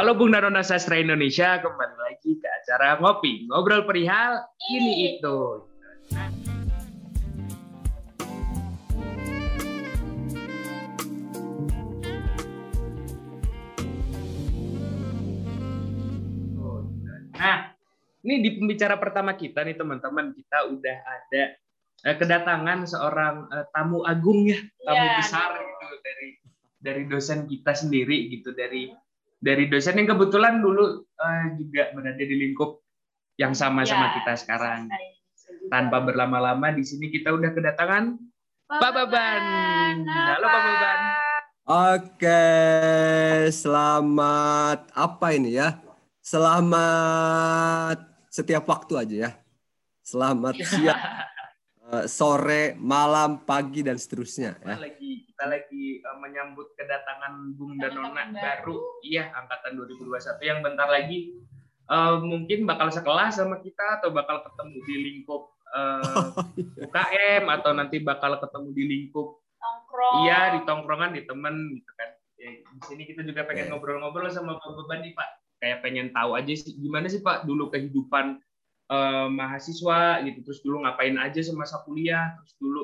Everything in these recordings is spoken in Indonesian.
Halo Bung Narona Sastra Indonesia, kembali lagi ke acara Ngopi, Ngobrol Perihal, ini itu. Nah, ini di pembicara pertama kita nih teman-teman, kita udah ada eh, kedatangan seorang eh, tamu agung ya, tamu Iya. besar gitu dari dari dosen kita sendiri gitu dari dari dosen yang kebetulan dulu eh, juga berada di lingkup yang sama sama Ya, kita sekarang. Tanpa berlama-lama di sini kita udah kedatangan Pak Baban. Halo Pak Baban. Oke, selamat apa ini ya? Selamat setiap waktu aja ya. Selamat siang, sore, malam, pagi dan seterusnya Kita ya. lagi kita lagi eh, menyambut kedatangan Bung dan Nona Angkatan baru. Iya, angkatan 2021 yang bentar lagi eh, mungkin bakal sekelas sama kita atau bakal ketemu di lingkup eh, UKM atau nanti bakal ketemu di lingkup Nongkrong. iya di tongkrongan di temen gitu kan. Ya, di sini kita juga pengen Oke. ngobrol-ngobrol sama Pak Beban nih Pak. Kayak pengen tahu aja sih gimana sih Pak dulu kehidupan eh, mahasiswa gitu. Terus dulu ngapain aja semasa kuliah. Terus dulu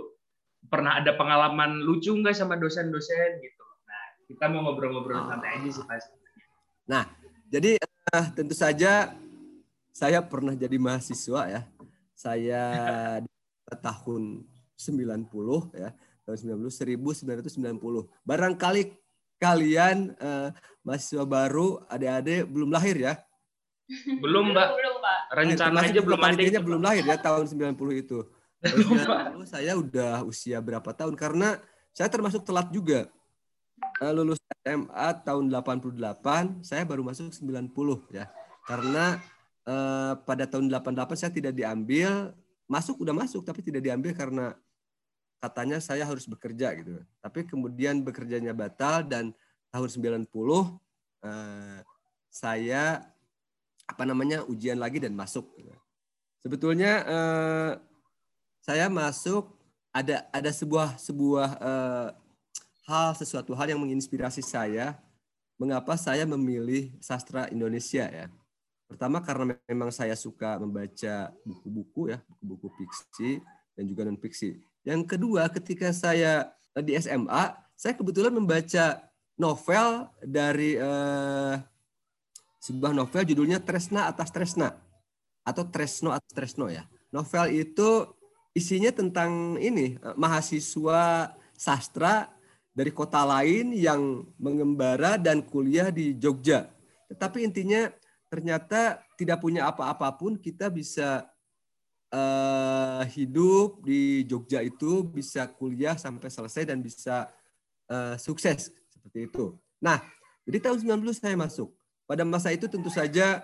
pernah ada pengalaman lucu nggak sama dosen-dosen gitu. Nah kita mau ngobrol-ngobrol Oh. santai aja sih Pak. Jadi eh, tentu saja saya pernah jadi mahasiswa ya. Saya di tahun 90 ya, tahun 90 1990. Barangkali kalian eh, mahasiswa baru, adik-adik belum lahir ya. Belum Mbak, Belum, Pak. Rencana aja belum ada. itu, belum lahir ya tahun 90 itu. 90 saya udah usia berapa tahun karena saya termasuk telat juga. Eh, lulus SMA tahun 88, saya baru masuk 90 ya. Karena eh, pada tahun 88 saya tidak diambil, masuk udah masuk tapi tidak diambil karena katanya saya harus bekerja gitu. Tapi kemudian bekerjanya batal dan tahun 90 eh, saya apa namanya ujian lagi dan masuk. gitu. Sebetulnya eh, saya masuk ada ada sebuah sebuah eh, hal sesuatu hal yang menginspirasi saya mengapa saya memilih sastra Indonesia ya. Pertama karena memang saya suka membaca buku-buku ya, buku-buku fiksi dan juga non fiksi. Yang kedua ketika saya eh, di SMA, saya kebetulan membaca novel dari sebuah novel judulnya Tresna atas Tresna atau Tresno atas Tresno ya. Novel itu isinya tentang ini eh, mahasiswa sastra dari kota lain yang mengembara dan kuliah di Jogja. Tetapi intinya ternyata tidak punya apa-apapun kita bisa eh, hidup di Jogja itu bisa kuliah sampai selesai dan bisa eh, sukses seperti itu. Nah, jadi tahun 90 saya masuk. Pada masa itu tentu saja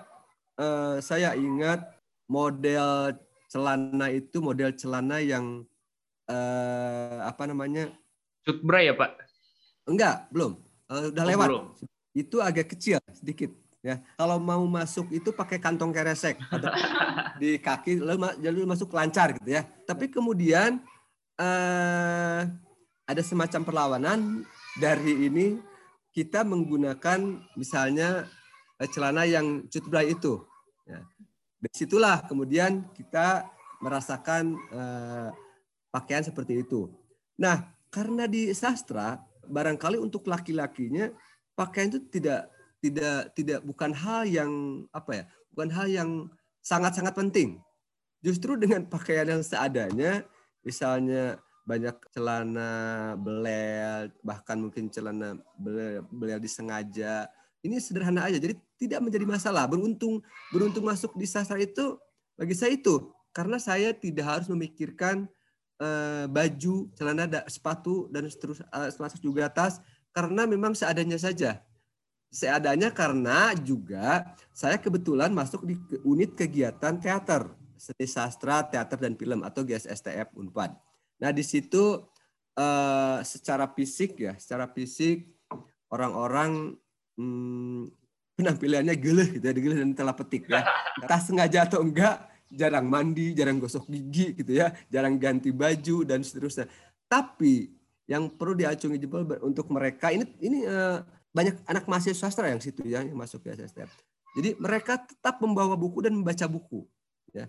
eh, saya ingat model celana itu model celana yang eh, apa namanya? Sutbra ya Pak? Enggak, belum. Eh, udah Oh, lewat. belum. Itu agak kecil sedikit ya. Kalau mau masuk itu pakai kantong keresek atau di kaki lalu, lalu masuk lancar gitu ya. Tapi kemudian eh ada semacam perlawanan dari ini kita menggunakan misalnya celana yang cutbray itu. Ya. Dari situlah kemudian kita merasakan eh, pakaian seperti itu. Nah, karena di sastra barangkali untuk laki-lakinya pakaian itu tidak tidak tidak bukan hal yang apa ya bukan hal yang sangat-sangat penting justru dengan pakaian yang seadanya misalnya banyak celana belel bahkan mungkin celana belel, belel disengaja ini sederhana aja jadi tidak menjadi masalah. Beruntung beruntung masuk di sastra itu bagi saya itu. Karena saya tidak harus memikirkan eh, baju celana da- sepatu dan seterusnya termasuk juga tas karena memang seadanya saja. Seadanya karena juga saya kebetulan masuk di unit kegiatan teater. Seni sastra teater dan film atau GSSTF Unpad. Nah di situ eh, secara fisik ya secara fisik orang-orang hmm, penampilannya geleh gitu ya geleh dan telah petik ya entah sengaja atau enggak jarang mandi jarang gosok gigi gitu ya jarang ganti baju dan seterusnya tapi yang perlu diacungi jempol untuk mereka ini ini eh, banyak anak mahasiswa sastra yang situ ya yang masuk ke SSTM. Jadi mereka tetap membawa buku dan membaca buku. Ya.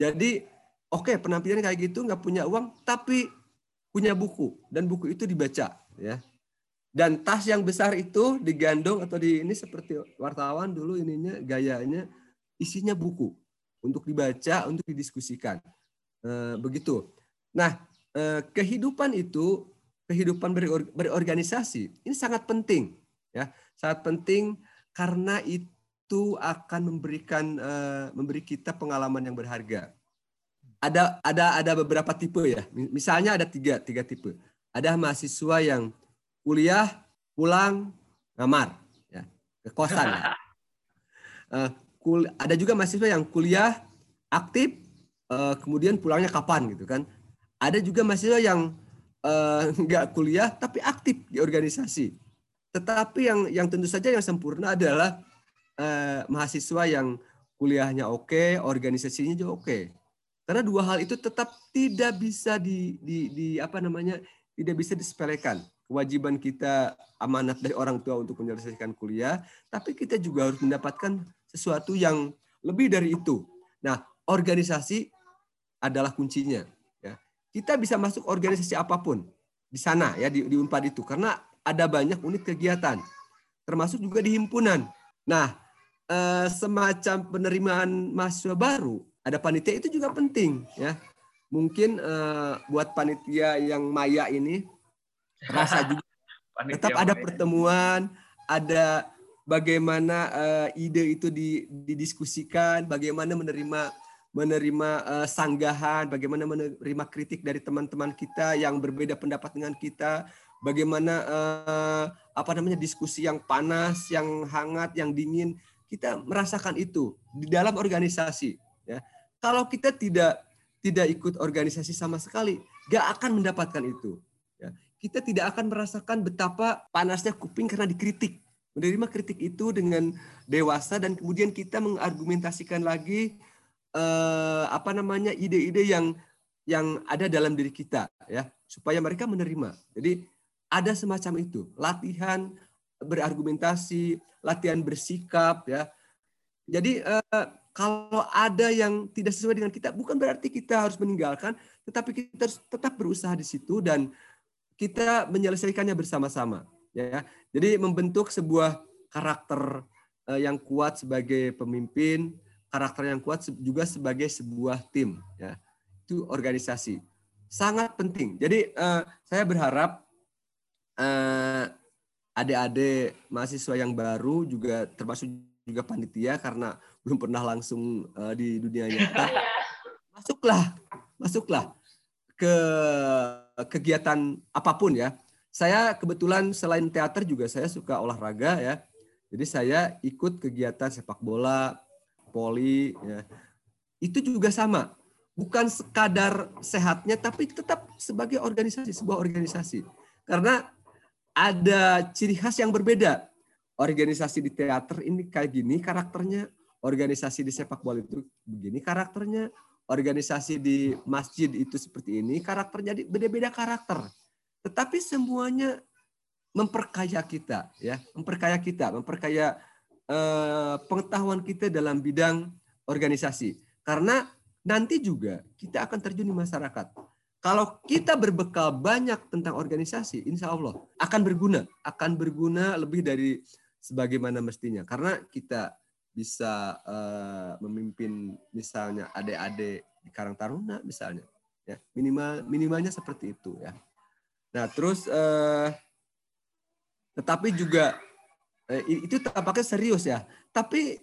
Jadi oke okay, penampilan kayak gitu nggak punya uang tapi punya buku dan buku itu dibaca ya. Dan tas yang besar itu digandong atau di ini seperti wartawan dulu ininya gayanya isinya buku untuk dibaca, untuk didiskusikan. E, begitu. Nah, e, kehidupan itu kehidupan berorganisasi ini sangat penting ya, sangat penting karena itu akan memberikan e, memberi kita pengalaman yang berharga. Ada ada ada beberapa tipe ya. Misalnya ada tiga tiga tipe. Ada mahasiswa yang kuliah, pulang, ngamar, ya, ke kosan. Ya. Uh, kul ada juga mahasiswa yang kuliah aktif, uh, kemudian pulangnya kapan gitu kan. Ada juga mahasiswa yang uh, nggak kuliah tapi aktif di organisasi. Tetapi yang yang tentu saja yang sempurna adalah uh, mahasiswa yang kuliahnya oke, okay, organisasinya juga oke. Okay. Karena dua hal itu tetap tidak bisa di, di, di apa namanya tidak bisa disepelekan kewajiban kita amanat dari orang tua untuk menyelesaikan kuliah, tapi kita juga harus mendapatkan sesuatu yang lebih dari itu. Nah, organisasi adalah kuncinya. Ya. Kita bisa masuk organisasi apa pun di sana ya di, di Unpad itu karena ada banyak unit kegiatan, termasuk juga di himpunan. Nah, eh, semacam penerimaan mahasiswa baru, ada panitia itu juga penting ya. Mungkin eh, buat panitia yang maya ini rasa juga. Tetap ada pertemuan, ada bagaimana uh, ide itu didiskusikan, bagaimana menerima menerima uh, sanggahan, bagaimana menerima kritik dari teman-teman kita yang berbeda pendapat dengan kita, bagaimana uh, apa namanya diskusi yang panas, yang hangat, yang dingin, kita merasakan itu di dalam organisasi. Ya, kalau kita tidak tidak ikut organisasi sama sekali, gak akan mendapatkan itu kita tidak akan merasakan betapa panasnya kuping karena dikritik. Menerima kritik itu dengan dewasa dan kemudian kita mengargumentasikan lagi eh, apa namanya ide-ide yang yang ada dalam diri kita ya supaya mereka menerima. Jadi ada semacam itu latihan berargumentasi, latihan bersikap ya. Jadi eh, kalau ada yang tidak sesuai dengan kita bukan berarti kita harus meninggalkan, tetapi kita harus tetap berusaha di situ dan kita menyelesaikannya bersama-sama ya. Jadi membentuk sebuah karakter eh, yang kuat sebagai pemimpin karakter yang kuat juga sebagai sebuah tim ya. Itu organisasi. Sangat penting. Jadi eh, saya berharap eh, adik-adik mahasiswa yang baru juga termasuk juga panitia karena belum pernah langsung di dunia nyata masuklah masuklah ke kegiatan apa pun ya. Saya kebetulan selain teater juga saya suka olahraga ya. Jadi saya ikut kegiatan sepak bola, poli ya. Itu juga sama. Bukan sekadar sehatnya tapi tetap sebagai organisasi, sebuah organisasi. Karena ada ciri khas yang berbeda. Organisasi di teater ini kayak gini karakternya, organisasi di sepak bola itu begini karakternya, organisasi di masjid itu seperti ini, karakternya beda-beda karakter. Tetapi semuanya memperkaya kita, ya, memperkaya kita, memperkaya eh, pengetahuan kita dalam bidang organisasi. Karena nanti juga kita akan terjun di masyarakat. Kalau kita berbekal banyak tentang organisasi, insya Allah akan berguna, akan berguna lebih dari sebagaimana mestinya. Karena kita bisa uh, memimpin misalnya adik-adik di Karang Taruna misalnya ya. Minimal minimalnya seperti itu ya. Nah terus uh, tetapi juga uh, itu tampaknya serius ya. Tapi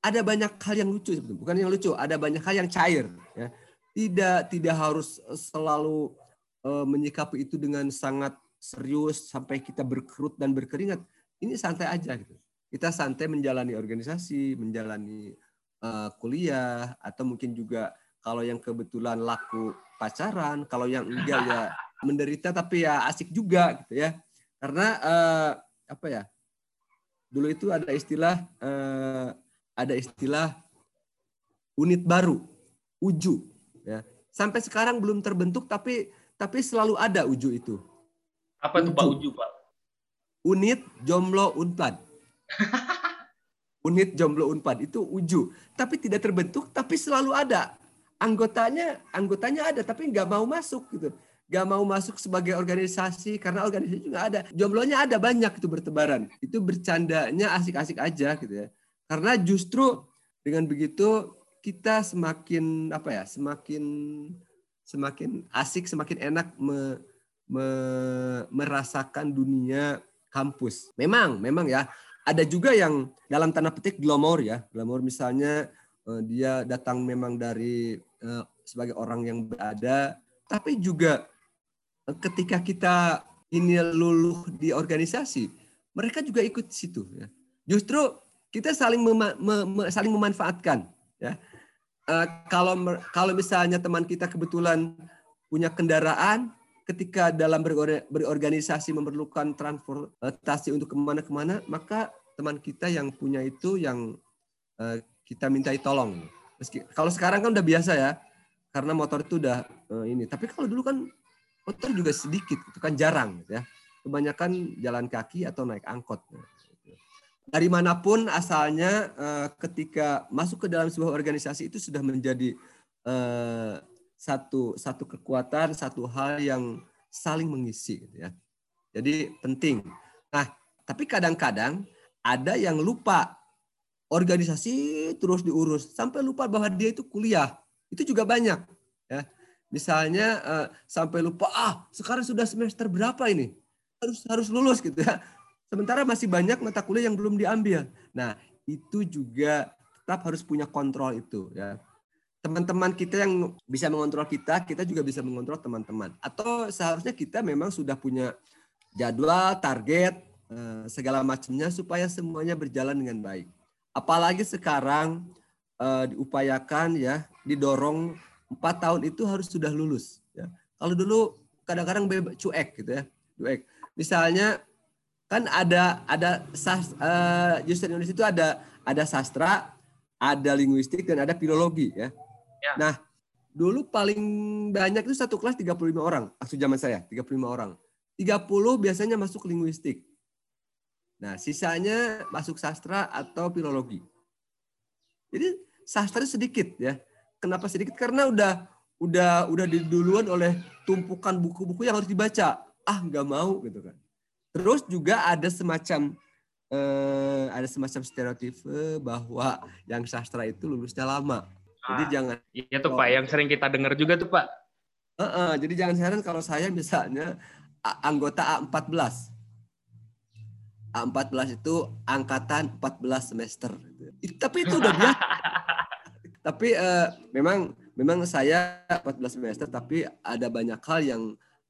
ada banyak hal yang lucu bukan yang lucu ada banyak hal yang cair ya. Tidak tidak harus selalu uh, menyikapi itu dengan sangat serius sampai kita berkerut dan berkeringat. Ini santai aja gitu kita santai menjalani organisasi, menjalani uh, kuliah, atau mungkin juga kalau yang kebetulan laku pacaran, kalau yang enggak ya menderita tapi ya asik juga gitu ya. Karena uh, apa ya? Dulu itu ada istilah uh, ada istilah unit baru, uju ya. Sampai sekarang belum terbentuk tapi tapi selalu ada uju itu. Apa itu Pak Uju, Pak? unit jomblo unpad. unit jomblo unpad itu uju, tapi tidak terbentuk, tapi selalu ada. Anggotanya, anggotanya ada, tapi nggak mau masuk gitu, nggak mau masuk sebagai organisasi karena organisasi juga ada, jomblonya ada banyak itu bertebaran, itu bercandanya asik-asik aja gitu ya, karena justru dengan begitu kita semakin apa ya, semakin semakin asik, semakin enak me, me, merasakan dunia kampus. Memang, memang ya ada juga yang dalam tanda petik glamor ya. Glamor misalnya uh, dia datang memang dari uh, sebagai orang yang berada, tapi juga uh, ketika kita ini luluh di organisasi, mereka juga ikut situ ya. Justru kita saling mema, me, saling memanfaatkan ya. Kalau kalau misalnya teman kita kebetulan punya kendaraan, ketika dalam berorganisasi memerlukan transportasi untuk ke mana-kemana, maka teman kita yang punya itu yang uh, kita mintai tolong. Meski kalau sekarang kan udah biasa ya, karena motor itu udah uh, ini. Tapi kalau dulu kan motor juga sedikit, itu kan jarang, ya. Kebanyakan jalan kaki atau naik angkot. Dari mana pun asalnya, uh, ketika masuk ke dalam sebuah organisasi itu sudah menjadi satu satu kekuatan, satu hal yang saling mengisi gitu ya. Jadi penting. Nah, tapi kadang-kadang ada yang lupa organisasi terus diurus sampai lupa bahwa dia itu kuliah. Itu juga banyak ya. Misalnya uh, sampai lupa ah sekarang sudah semester berapa ini? Harus harus lulus gitu ya. Sementara masih banyak mata kuliah yang belum diambil. Nah, itu juga tetap harus punya kontrol itu ya teman-teman kita yang bisa mengontrol kita, kita juga bisa mengontrol teman-teman. Atau seharusnya kita memang sudah punya jadwal, target, eh, segala macamnya supaya semuanya berjalan dengan baik. Apalagi sekarang eh, diupayakan ya, didorong empat tahun itu harus sudah lulus. Ya. Kalau dulu kadang-kadang cuek gitu ya, cuek. Misalnya kan ada ada sas, uh, Indonesia itu ada ada sastra, ada linguistik dan ada filologi ya. Ya. Nah, dulu paling banyak itu satu kelas 35 orang. Waktu zaman saya, 35 orang. 30 biasanya masuk linguistik. Nah, sisanya masuk sastra atau filologi. Jadi sastra sedikit ya. Kenapa sedikit? Karena udah udah udah diduluan oleh tumpukan buku-buku yang harus dibaca. Ah, nggak mau gitu kan. Terus juga ada semacam eh, ada semacam stereotip bahwa yang sastra itu lulusnya lama. Jadi ah, jangan. Iya tuh oh, Pak, yang sering kita dengar juga tuh Pak. Uh, uh, jadi jangan heran kalau saya misalnya anggota A14. A14 itu angkatan 14 semester. Tapi itu udah biasa. tapi uh, memang memang saya 14 semester tapi ada banyak hal yang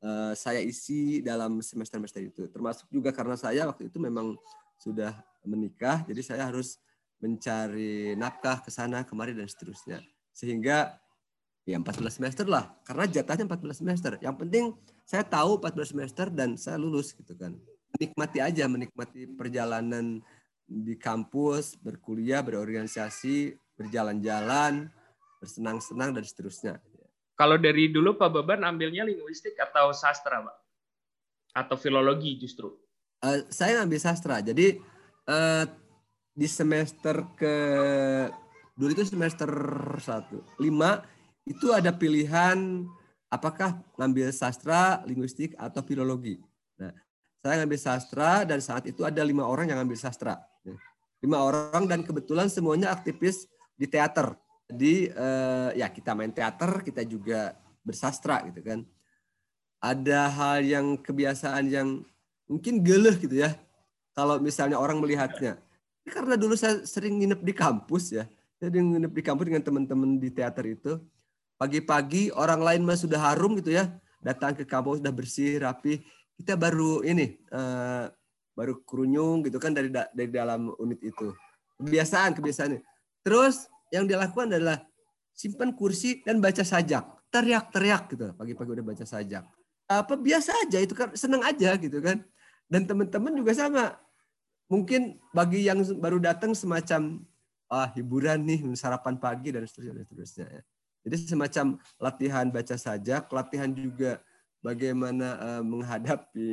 uh, saya isi dalam semester-semester itu. Termasuk juga karena saya waktu itu memang sudah menikah, jadi saya harus mencari nafkah ke sana kemari dan seterusnya. Sehingga ya 14 semester lah karena jatahnya 14 semester. Yang penting saya tahu 14 semester dan saya lulus gitu kan. Menikmati aja, menikmati perjalanan di kampus, berkuliah, berorganisasi, berjalan-jalan, bersenang-senang dan seterusnya. Kalau dari dulu Pak Baban ambilnya linguistik atau sastra, Pak? Atau filologi justru? Uh, saya ambil sastra. Jadi uh, di semester ke dulu itu semester satu lima itu ada pilihan apakah ngambil sastra, linguistik atau filologi. Nah, saya ngambil sastra dan saat itu ada lima orang yang ngambil sastra. Lima orang dan kebetulan semuanya aktivis di teater. Jadi eh, ya kita main teater, kita juga bersastra gitu kan. Ada hal yang kebiasaan yang mungkin geleh gitu ya. Kalau misalnya orang melihatnya. Karena dulu saya sering nginep di kampus ya. Jadi nginep di kampus dengan teman-teman di teater itu. Pagi-pagi orang lain mah sudah harum gitu ya. Datang ke kampus sudah bersih, rapi. Kita baru ini uh, baru kerunyung gitu kan dari dari dalam unit itu. Kebiasaan, kebiasaan. Terus yang dilakukan adalah simpan kursi dan baca sajak. Teriak-teriak gitu. Pagi-pagi udah baca sajak. Apa biasa aja itu kan seneng aja gitu kan. Dan teman-teman juga sama mungkin bagi yang baru datang semacam ah hiburan nih sarapan pagi dan seterusnya dan seterusnya ya. Jadi semacam latihan baca saja, latihan juga bagaimana uh, menghadapi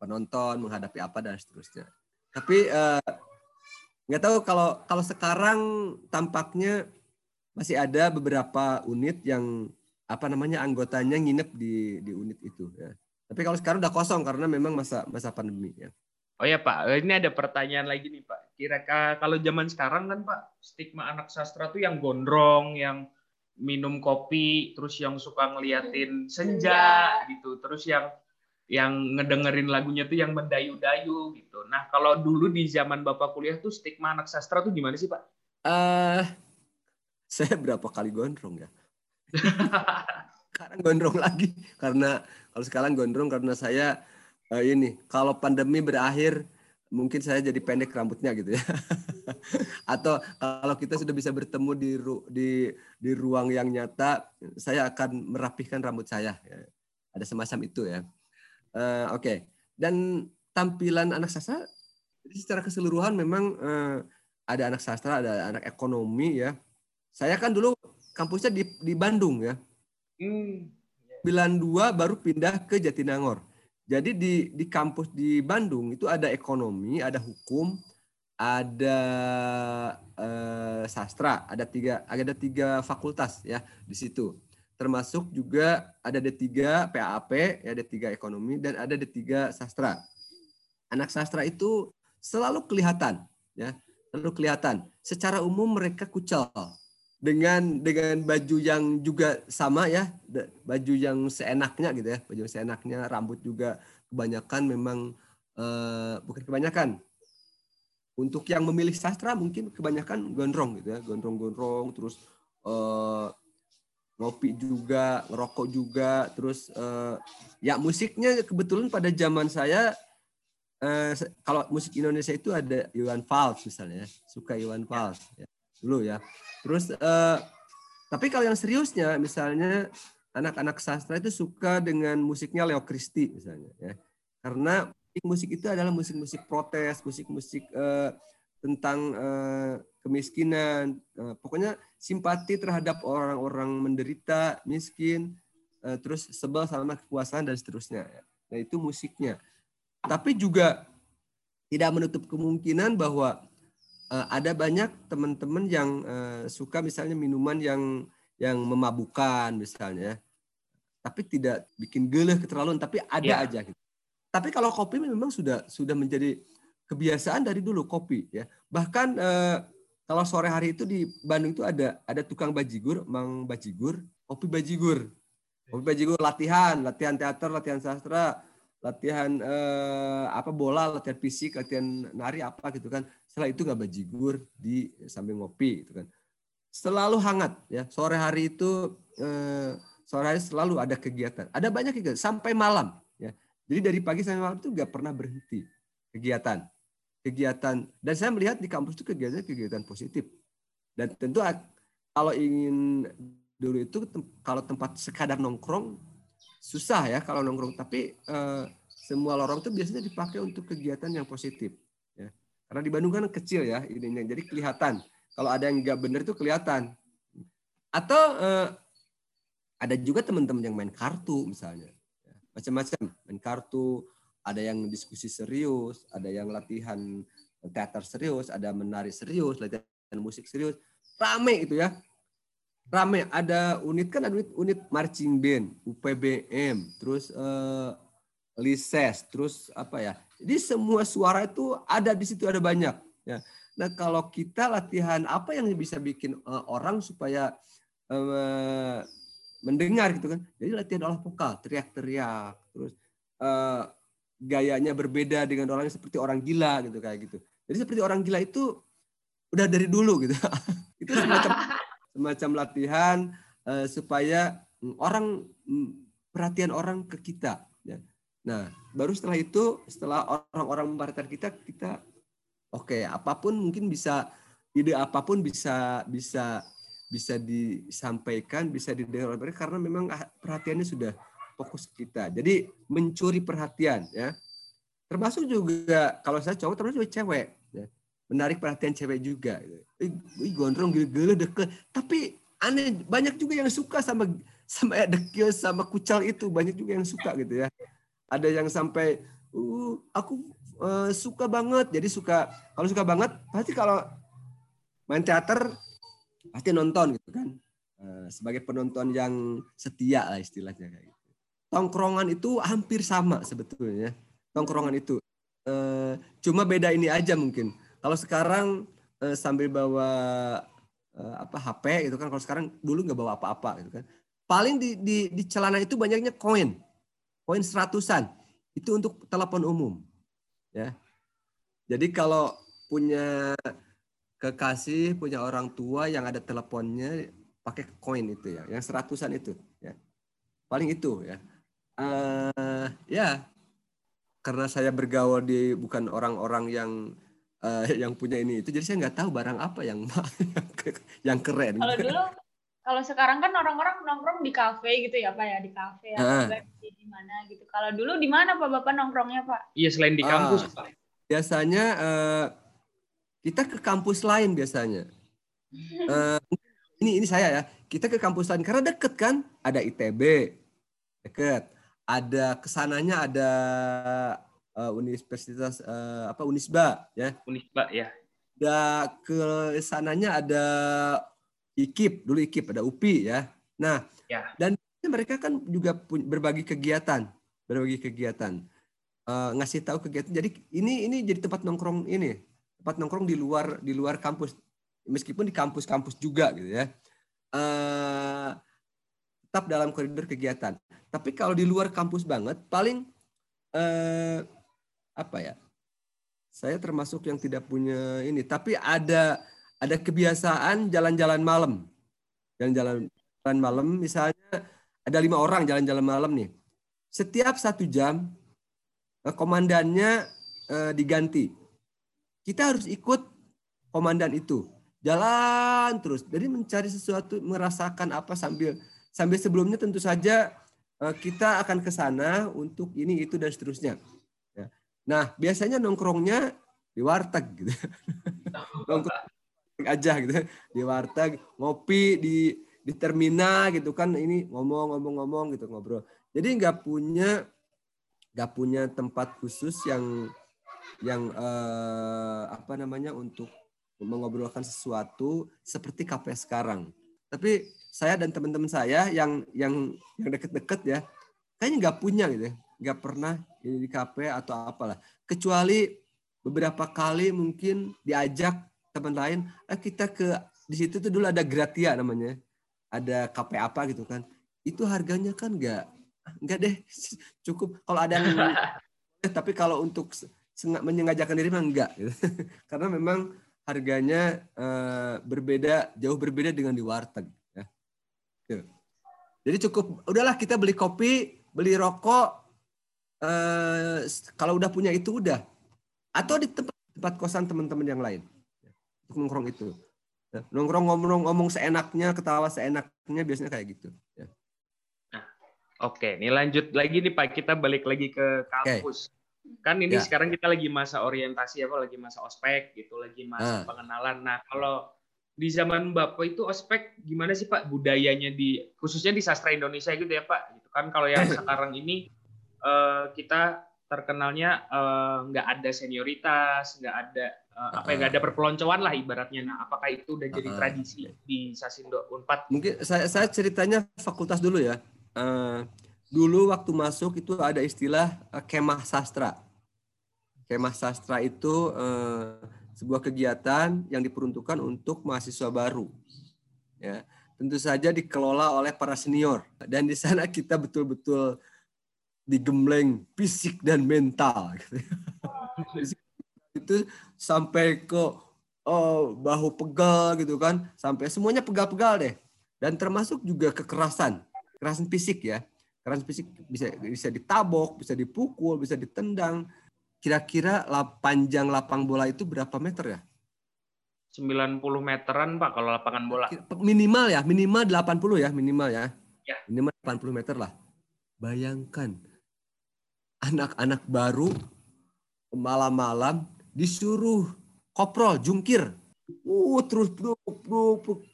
penonton, menghadapi apa dan seterusnya. Tapi nggak uh, tahu kalau kalau sekarang tampaknya masih ada beberapa unit yang apa namanya anggotanya nginep di di unit itu ya. Tapi kalau sekarang udah kosong karena memang masa masa pandemi ya. Oh ya Pak, ini ada pertanyaan lagi nih Pak. Kira kalau zaman sekarang kan Pak, stigma anak sastra tuh yang gondrong, yang minum kopi, terus yang suka ngeliatin senja gitu, terus yang yang ngedengerin lagunya tuh yang mendayu-dayu gitu. Nah kalau dulu di zaman Bapak kuliah tuh stigma anak sastra tuh gimana sih Pak? Uh, saya berapa kali gondrong ya. sekarang gondrong lagi karena kalau sekarang gondrong karena saya uh, ini kalau pandemi berakhir mungkin saya jadi pendek rambutnya gitu ya. Atau kalau kita sudah bisa bertemu di ru, di di ruang yang nyata, saya akan merapihkan rambut saya. Ya. Ada semacam itu ya. Uh, Oke. Okay. Dan tampilan anak sastra secara keseluruhan memang uh, ada anak sastra, ada anak ekonomi ya, saya kan dulu kampusnya di, di Bandung ya. Hmm. 92 baru pindah ke Jatinangor. Jadi di di kampus di Bandung itu ada ekonomi, ada hukum, ada eh, sastra, ada tiga ada tiga fakultas ya di situ. Termasuk juga ada D3 PAP, ya D3 ekonomi dan ada D3 sastra. Anak sastra itu selalu kelihatan ya, selalu kelihatan. Secara umum mereka kucel dengan dengan baju yang juga sama ya baju yang seenaknya gitu ya baju yang seenaknya rambut juga kebanyakan memang uh, bukan kebanyakan untuk yang memilih sastra mungkin kebanyakan gondrong gitu ya gondrong-gondrong terus uh, ngopi juga ngerokok juga terus uh, ya musiknya kebetulan pada zaman saya uh, kalau musik Indonesia itu ada Iwan Fals misalnya suka Iwan Fals ya dulu ya. Terus uh, tapi kalau yang seriusnya misalnya anak-anak sastra itu suka dengan musiknya Leo Christie misalnya ya. Karena musik itu adalah musik-musik protes, musik-musik uh, tentang uh, kemiskinan, uh, pokoknya simpati terhadap orang-orang menderita, miskin, uh, terus sebel sama kekuasaan dan seterusnya. Ya. Nah itu musiknya. Tapi juga tidak menutup kemungkinan bahwa uh, ada banyak teman-teman yang uh, suka misalnya minuman yang yang memabukan misalnya tapi tidak bikin geleh keterlaluan tapi ada yeah. aja gitu. Tapi kalau kopi memang sudah sudah menjadi kebiasaan dari dulu kopi ya. Bahkan uh, kalau sore hari itu di Bandung itu ada ada tukang bajigur, Mang Bajigur, kopi bajigur. Kopi bajigur latihan, latihan teater, latihan sastra, latihan eh, apa bola, latihan fisik, latihan nari apa gitu kan. Setelah itu nggak bajigur di sambil ngopi gitu kan. Selalu hangat ya. Sore hari itu eh, sore hari selalu ada kegiatan. Ada banyak kegiatan sampai malam ya. Jadi dari pagi sampai malam itu nggak pernah berhenti kegiatan. Kegiatan dan saya melihat di kampus itu kegiatan-kegiatan positif. Dan tentu kalau ingin dulu itu kalau tempat sekadar nongkrong susah ya kalau nongkrong tapi eh, semua lorong itu biasanya dipakai untuk kegiatan yang positif karena di Bandung kan kecil ya ininya jadi kelihatan. Kalau ada yang nggak benar itu kelihatan. Atau eh, ada juga teman-teman yang main kartu misalnya. Ya, macam-macam main kartu ada yang diskusi serius ada yang latihan teater serius ada menari serius latihan musik serius. Rame itu ya. Rame ada unit kan ada unit, unit marching band UPBM terus uh, lises terus apa ya jadi semua suara itu ada di situ ada banyak ya. Nah kalau kita latihan apa yang bisa bikin uh, orang supaya uh, mendengar gitu kan? Jadi latihan olah vokal teriak-teriak terus uh, gayanya berbeda dengan orang seperti orang gila gitu kayak gitu. Jadi seperti orang gila itu udah dari dulu gitu. Itu semacam semacam latihan uh, supaya orang perhatian orang ke kita. Nah, baru setelah itu, setelah orang-orang memperhatikan kita, kita oke, okay, apa pun mungkin bisa ide apa pun bisa bisa bisa disampaikan, bisa didengar mereka karena memang ah, perhatiannya sudah fokus kita. Jadi mencuri perhatian ya. Termasuk juga kalau saya cowok termasuk juga cewek ya menarik perhatian cewek juga. Ih, gondrong gila-gila deket. Tapi aneh banyak juga yang suka sama sama dekil sama kucal itu banyak juga yang suka gitu ya. Ada yang sampai uh aku uh, suka banget. Jadi suka kalau suka banget pasti kalau main teater pasti nonton gitu kan. Uh, sebagai penonton yang setia lah istilahnya kayak gitu. Tongkrongan itu hampir sama sebetulnya. Tongkrongan itu uh, cuma beda ini aja mungkin. Kalau sekarang uh, sambil bawa uh, apa HP gitu kan kalau sekarang dulu nggak bawa apa-apa gitu kan paling di, di, di celana itu banyaknya koin, koin seratusan. Itu untuk telepon umum. Ya. Jadi kalau punya kekasih, punya orang tua yang ada teleponnya pakai koin itu ya, yang seratusan itu ya. Paling itu ya. Uh, ya, karena saya bergaul di bukan orang-orang yang uh, yang punya ini itu, jadi saya nggak tahu barang apa yang yang keren. Kalau dulu kalau sekarang kan orang-orang nongkrong di kafe gitu ya pak ya di kafe atau uh. di mana gitu. Kalau dulu di mana pak bapak nongkrongnya pak? Iya selain di kampus uh, pak. biasanya uh, kita ke kampus lain biasanya. Uh, ini ini saya ya kita ke kampus lain karena deket kan ada itb deket. Ada ke sananya ada uh, universitas uh, apa unisba ya. Unisba ya. Ada ke sananya ada IKIP, dulu IKIP ada UPI ya. Nah, ya. dan mereka kan juga berbagi kegiatan, berbagi kegiatan. Uh, ngasih tahu kegiatan. Jadi ini ini jadi tempat nongkrong ini, tempat nongkrong di luar di luar kampus. Meskipun di kampus-kampus juga gitu ya. Uh, tetap dalam koridor kegiatan. Tapi kalau di luar kampus banget, paling uh, apa ya? Saya termasuk yang tidak punya ini, tapi ada ada kebiasaan jalan-jalan malam. Jalan-jalan malam, misalnya ada lima orang jalan-jalan malam nih. Setiap satu jam, eh, komandannya eh, diganti. Kita harus ikut komandan itu. Jalan terus. Jadi mencari sesuatu, merasakan apa sambil sambil sebelumnya tentu saja eh, kita akan ke sana untuk ini, itu, dan seterusnya. Ya. Nah, biasanya nongkrongnya di warteg gitu. nongkrong aja gitu. Di warteg ngopi di di terminal gitu kan. Ini ngomong-ngomong-ngomong gitu ngobrol. Jadi nggak punya nggak punya tempat khusus yang yang eh, apa namanya untuk mengobrolkan sesuatu seperti kafe sekarang. Tapi saya dan teman-teman saya yang yang yang deket-deket ya kayaknya nggak punya gitu ya. Nggak pernah di kafe atau apalah. Kecuali beberapa kali mungkin diajak teman lain eh, kita ke di situ tuh dulu ada gratia namanya ada KP apa gitu kan itu harganya kan enggak enggak deh cukup kalau ada yang tapi kalau untuk menyengajakan diri mah enggak gitu. karena memang harganya uh, berbeda jauh berbeda dengan di warteg ya. Gitu. jadi cukup udahlah kita beli kopi beli rokok uh, kalau udah punya itu udah atau di tempat tempat kosan teman-teman yang lain nongkrong itu. Ya, nongkrong ngomong-ngomong seenaknya, ketawa seenaknya biasanya kayak gitu. Ya. Nah, Oke, ini lanjut lagi nih Pak, kita balik lagi ke kampus. Okay. Kan ini ya. sekarang kita lagi masa orientasi apa, lagi masa ospek gitu, lagi masa ah. pengenalan. Nah, kalau di zaman Bapak itu ospek gimana sih Pak budayanya di khususnya di sastra Indonesia gitu ya Pak? Gitu kan kalau yang sekarang ini uh, kita terkenalnya eh, nggak uh, ada senioritas, nggak ada uh, apa yang nggak ada perpeloncoan lah ibaratnya. Nah, apakah itu udah jadi uh, tradisi di Sasindo Unpad? Mungkin saya saya ceritanya fakultas dulu ya. Uh, dulu waktu masuk itu ada istilah uh, kemah sastra. Kemah sastra itu uh, sebuah kegiatan yang diperuntukkan untuk mahasiswa baru. Ya, tentu saja dikelola oleh para senior dan di sana kita betul-betul digembleng fisik dan mental gitu. itu sampai ke oh, bahu pegal gitu kan sampai semuanya pegal-pegal deh dan termasuk juga kekerasan kekerasan fisik ya kekerasan fisik bisa bisa ditabok bisa dipukul bisa ditendang kira-kira panjang lapang bola itu berapa meter ya 90 meteran Pak kalau lapangan bola. Minimal ya, minimal 80 ya, minimal ya. Ya. Minimal 80 meter lah. Bayangkan anak-anak baru malam-malam disuruh koprol jungkir. Uh, terus bruk,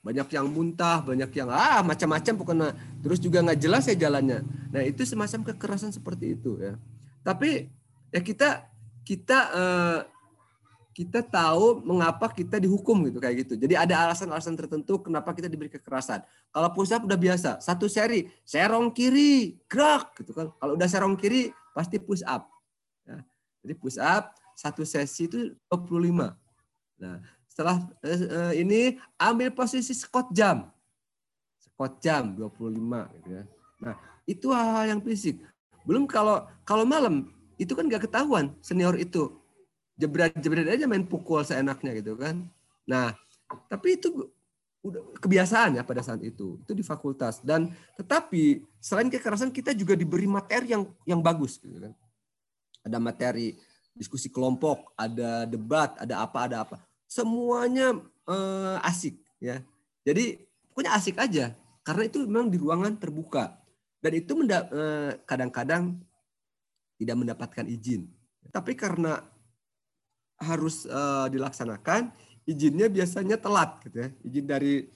banyak yang muntah banyak yang ah macam-macam pokoknya terus juga nggak jelas ya jalannya nah itu semacam kekerasan seperti itu ya tapi ya kita kita uh, kita tahu mengapa kita dihukum gitu kayak gitu. Jadi ada alasan-alasan tertentu kenapa kita diberi kekerasan. Kalau push up udah biasa, satu seri, serong kiri, gerak gitu kan. Kalau udah serong kiri pasti push up. Ya. Jadi push up satu sesi itu 25. Nah, setelah uh, ini ambil posisi squat jam. Squat jam 25 gitu ya. Nah, itu hal-hal yang fisik. Belum kalau kalau malam itu kan nggak ketahuan senior itu jebret-jebret aja main pukul seenaknya gitu kan. Nah, tapi itu kebiasaan ya pada saat itu. Itu di fakultas dan tetapi selain kekerasan kita juga diberi materi yang yang bagus gitu kan. Ada materi diskusi kelompok, ada debat, ada apa ada apa. Semuanya eh, asik ya. Jadi pokoknya asik aja karena itu memang di ruangan terbuka dan itu eh, kadang-kadang tidak mendapatkan izin. Tapi karena harus uh, dilaksanakan izinnya biasanya telat gitu ya. Izin dari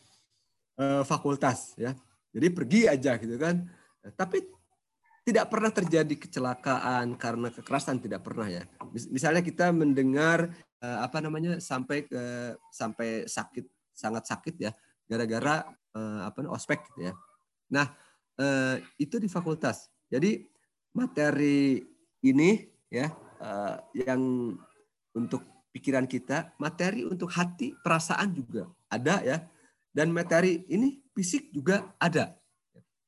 uh, fakultas ya. Jadi pergi aja gitu kan. Tapi tidak pernah terjadi kecelakaan karena kekerasan tidak pernah ya. Misalnya kita mendengar uh, apa namanya sampai ke sampai sakit sangat sakit ya. Gara-gara uh, apa ospek gitu ya. Nah uh, itu di fakultas. Jadi materi ini ya uh, yang untuk pikiran kita, materi untuk hati, perasaan juga ada ya. Dan materi ini fisik juga ada.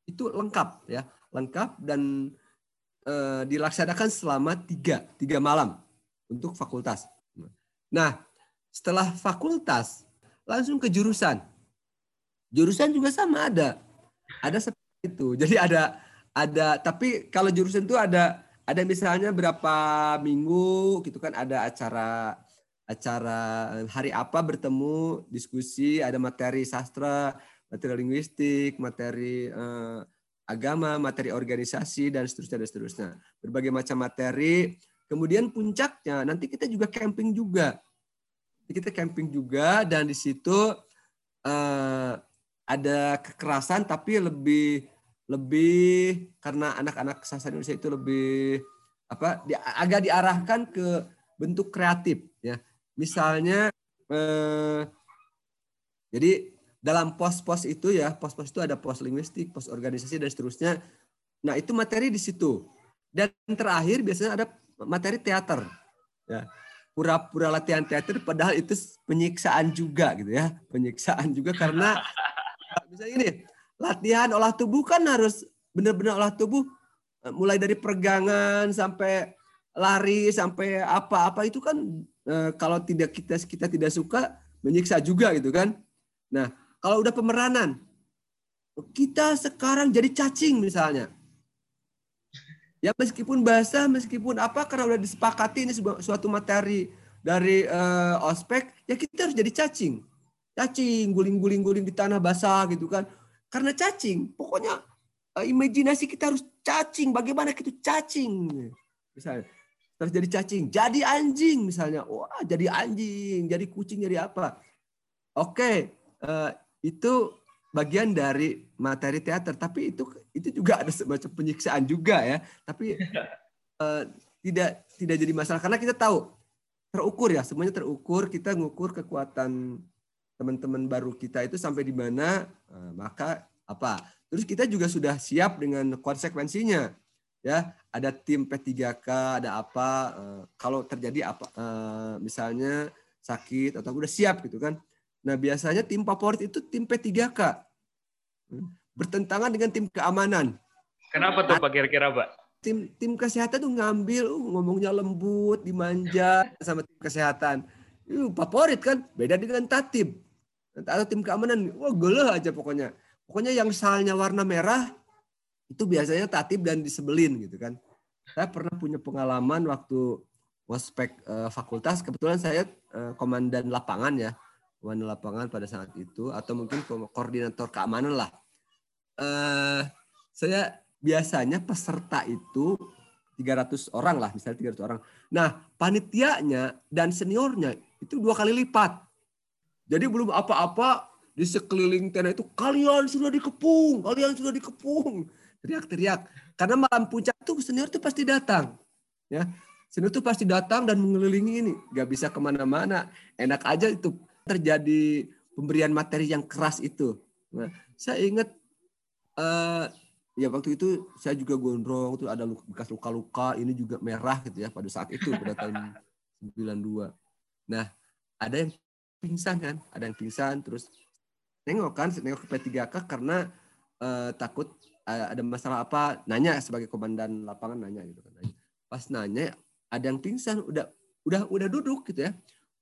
Itu lengkap ya, lengkap dan e, dilaksanakan selama tiga, tiga malam untuk fakultas. Nah, setelah fakultas langsung ke jurusan. Jurusan juga sama ada, ada seperti itu. Jadi ada ada tapi kalau jurusan itu ada ada misalnya berapa minggu gitu kan ada acara acara hari apa bertemu diskusi ada materi sastra materi linguistik materi eh, agama materi organisasi dan seterusnya dan seterusnya. Berbagai macam materi. Kemudian puncaknya nanti kita juga camping juga. Kita camping juga dan di situ eh, ada kekerasan tapi lebih lebih karena anak-anak sastra Indonesia itu lebih apa di, agak diarahkan ke bentuk kreatif ya misalnya eh, jadi dalam pos-pos itu ya pos-pos itu ada pos linguistik pos organisasi dan seterusnya. Nah itu materi di situ. Dan terakhir biasanya ada materi teater ya. Pura-pura latihan teater padahal itu penyiksaan juga gitu ya. Penyiksaan juga karena misalnya ini latihan olah tubuh kan harus benar-benar olah tubuh mulai dari pergangan sampai lari sampai apa-apa itu kan kalau tidak kita kita tidak suka menyiksa juga gitu kan. Nah, kalau udah pemeranan kita sekarang jadi cacing misalnya. Ya meskipun basah, meskipun apa karena udah disepakati ini suatu materi dari uh, ospek, ya kita harus jadi cacing. Cacing, guling-guling-guling di tanah basah gitu kan karena cacing. Pokoknya uh, imajinasi kita harus cacing. Bagaimana kita cacing? Misalnya terus jadi cacing, jadi anjing misalnya. Wah, jadi anjing, jadi kucing, jadi apa? Oke, uh, itu bagian dari materi teater, tapi itu itu juga ada semacam penyiksaan juga ya. Tapi uh, tidak tidak jadi masalah karena kita tahu terukur ya, semuanya terukur. Kita ngukur kekuatan teman-teman baru kita itu sampai di mana, eh, maka apa? Terus kita juga sudah siap dengan konsekuensinya. Ya, ada tim P3K, ada apa eh, kalau terjadi apa eh, misalnya sakit atau udah siap gitu kan. Nah, biasanya tim favorit itu tim P3K. Hmm. Bertentangan dengan tim keamanan. Kenapa tuh Pak kira-kira, Pak? Tim tim kesehatan tuh ngambil uh, ngomongnya lembut, dimanja sama tim kesehatan. Itu favorit kan, beda dengan tatib atau tim keamanan wah gelo aja pokoknya pokoknya yang salnya warna merah itu biasanya tatib dan disebelin gitu kan. Saya pernah punya pengalaman waktu waspek uh, fakultas. Kebetulan saya uh, komandan lapangan ya. Komandan lapangan pada saat itu. Atau mungkin koordinator keamanan lah. Uh, saya biasanya peserta itu 300 orang lah misalnya 300 orang. Nah panitianya dan seniornya itu dua kali lipat. Jadi belum apa-apa di sekeliling tenda itu kalian sudah dikepung, kalian sudah dikepung. Teriak-teriak. Karena malam puncak itu senior itu pasti datang. Ya, senior itu pasti datang dan mengelilingi ini. Gak bisa ke mana-mana. Enak aja itu terjadi pemberian materi yang keras itu. Nah, saya ingat uh, ya waktu itu saya juga gondrong tuh ada bekas luka-luka ini juga merah gitu ya pada saat itu pada tahun 92. Nah, ada yang pingsan kan, ada yang pingsan terus nengok kan, nengok ke P3K karena uh, takut ada masalah apa, nanya sebagai komandan lapangan nanya gitu kan. Pas nanya ada yang pingsan, udah udah udah duduk gitu ya.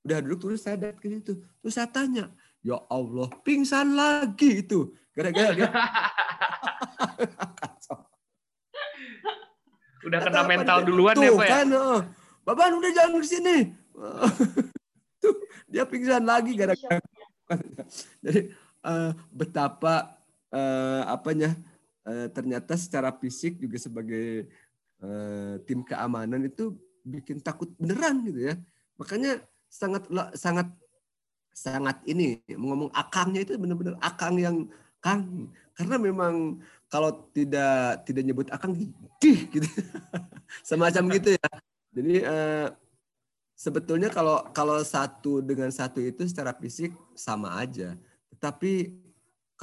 Udah duduk terus saya datang ke situ. Terus saya tanya, "Ya Allah, pingsan lagi itu." Gara-gara dia Udah kena mental duluan ya, Pak ya? Kan, oh. Bapak udah jangan ke sini. Tuh, dia pingsan lagi gara-gara. Jadi uh, betapa uh, apanya uh, ternyata secara fisik juga sebagai uh, tim keamanan itu bikin takut beneran gitu ya. Makanya sangat sangat sangat ini ngomong akangnya itu benar-benar akang yang kang. Karena memang kalau tidak tidak nyebut akang gih gitu. Semacam gitu ya. Jadi eh, sebetulnya kalau kalau satu dengan satu itu secara fisik sama aja. Tetapi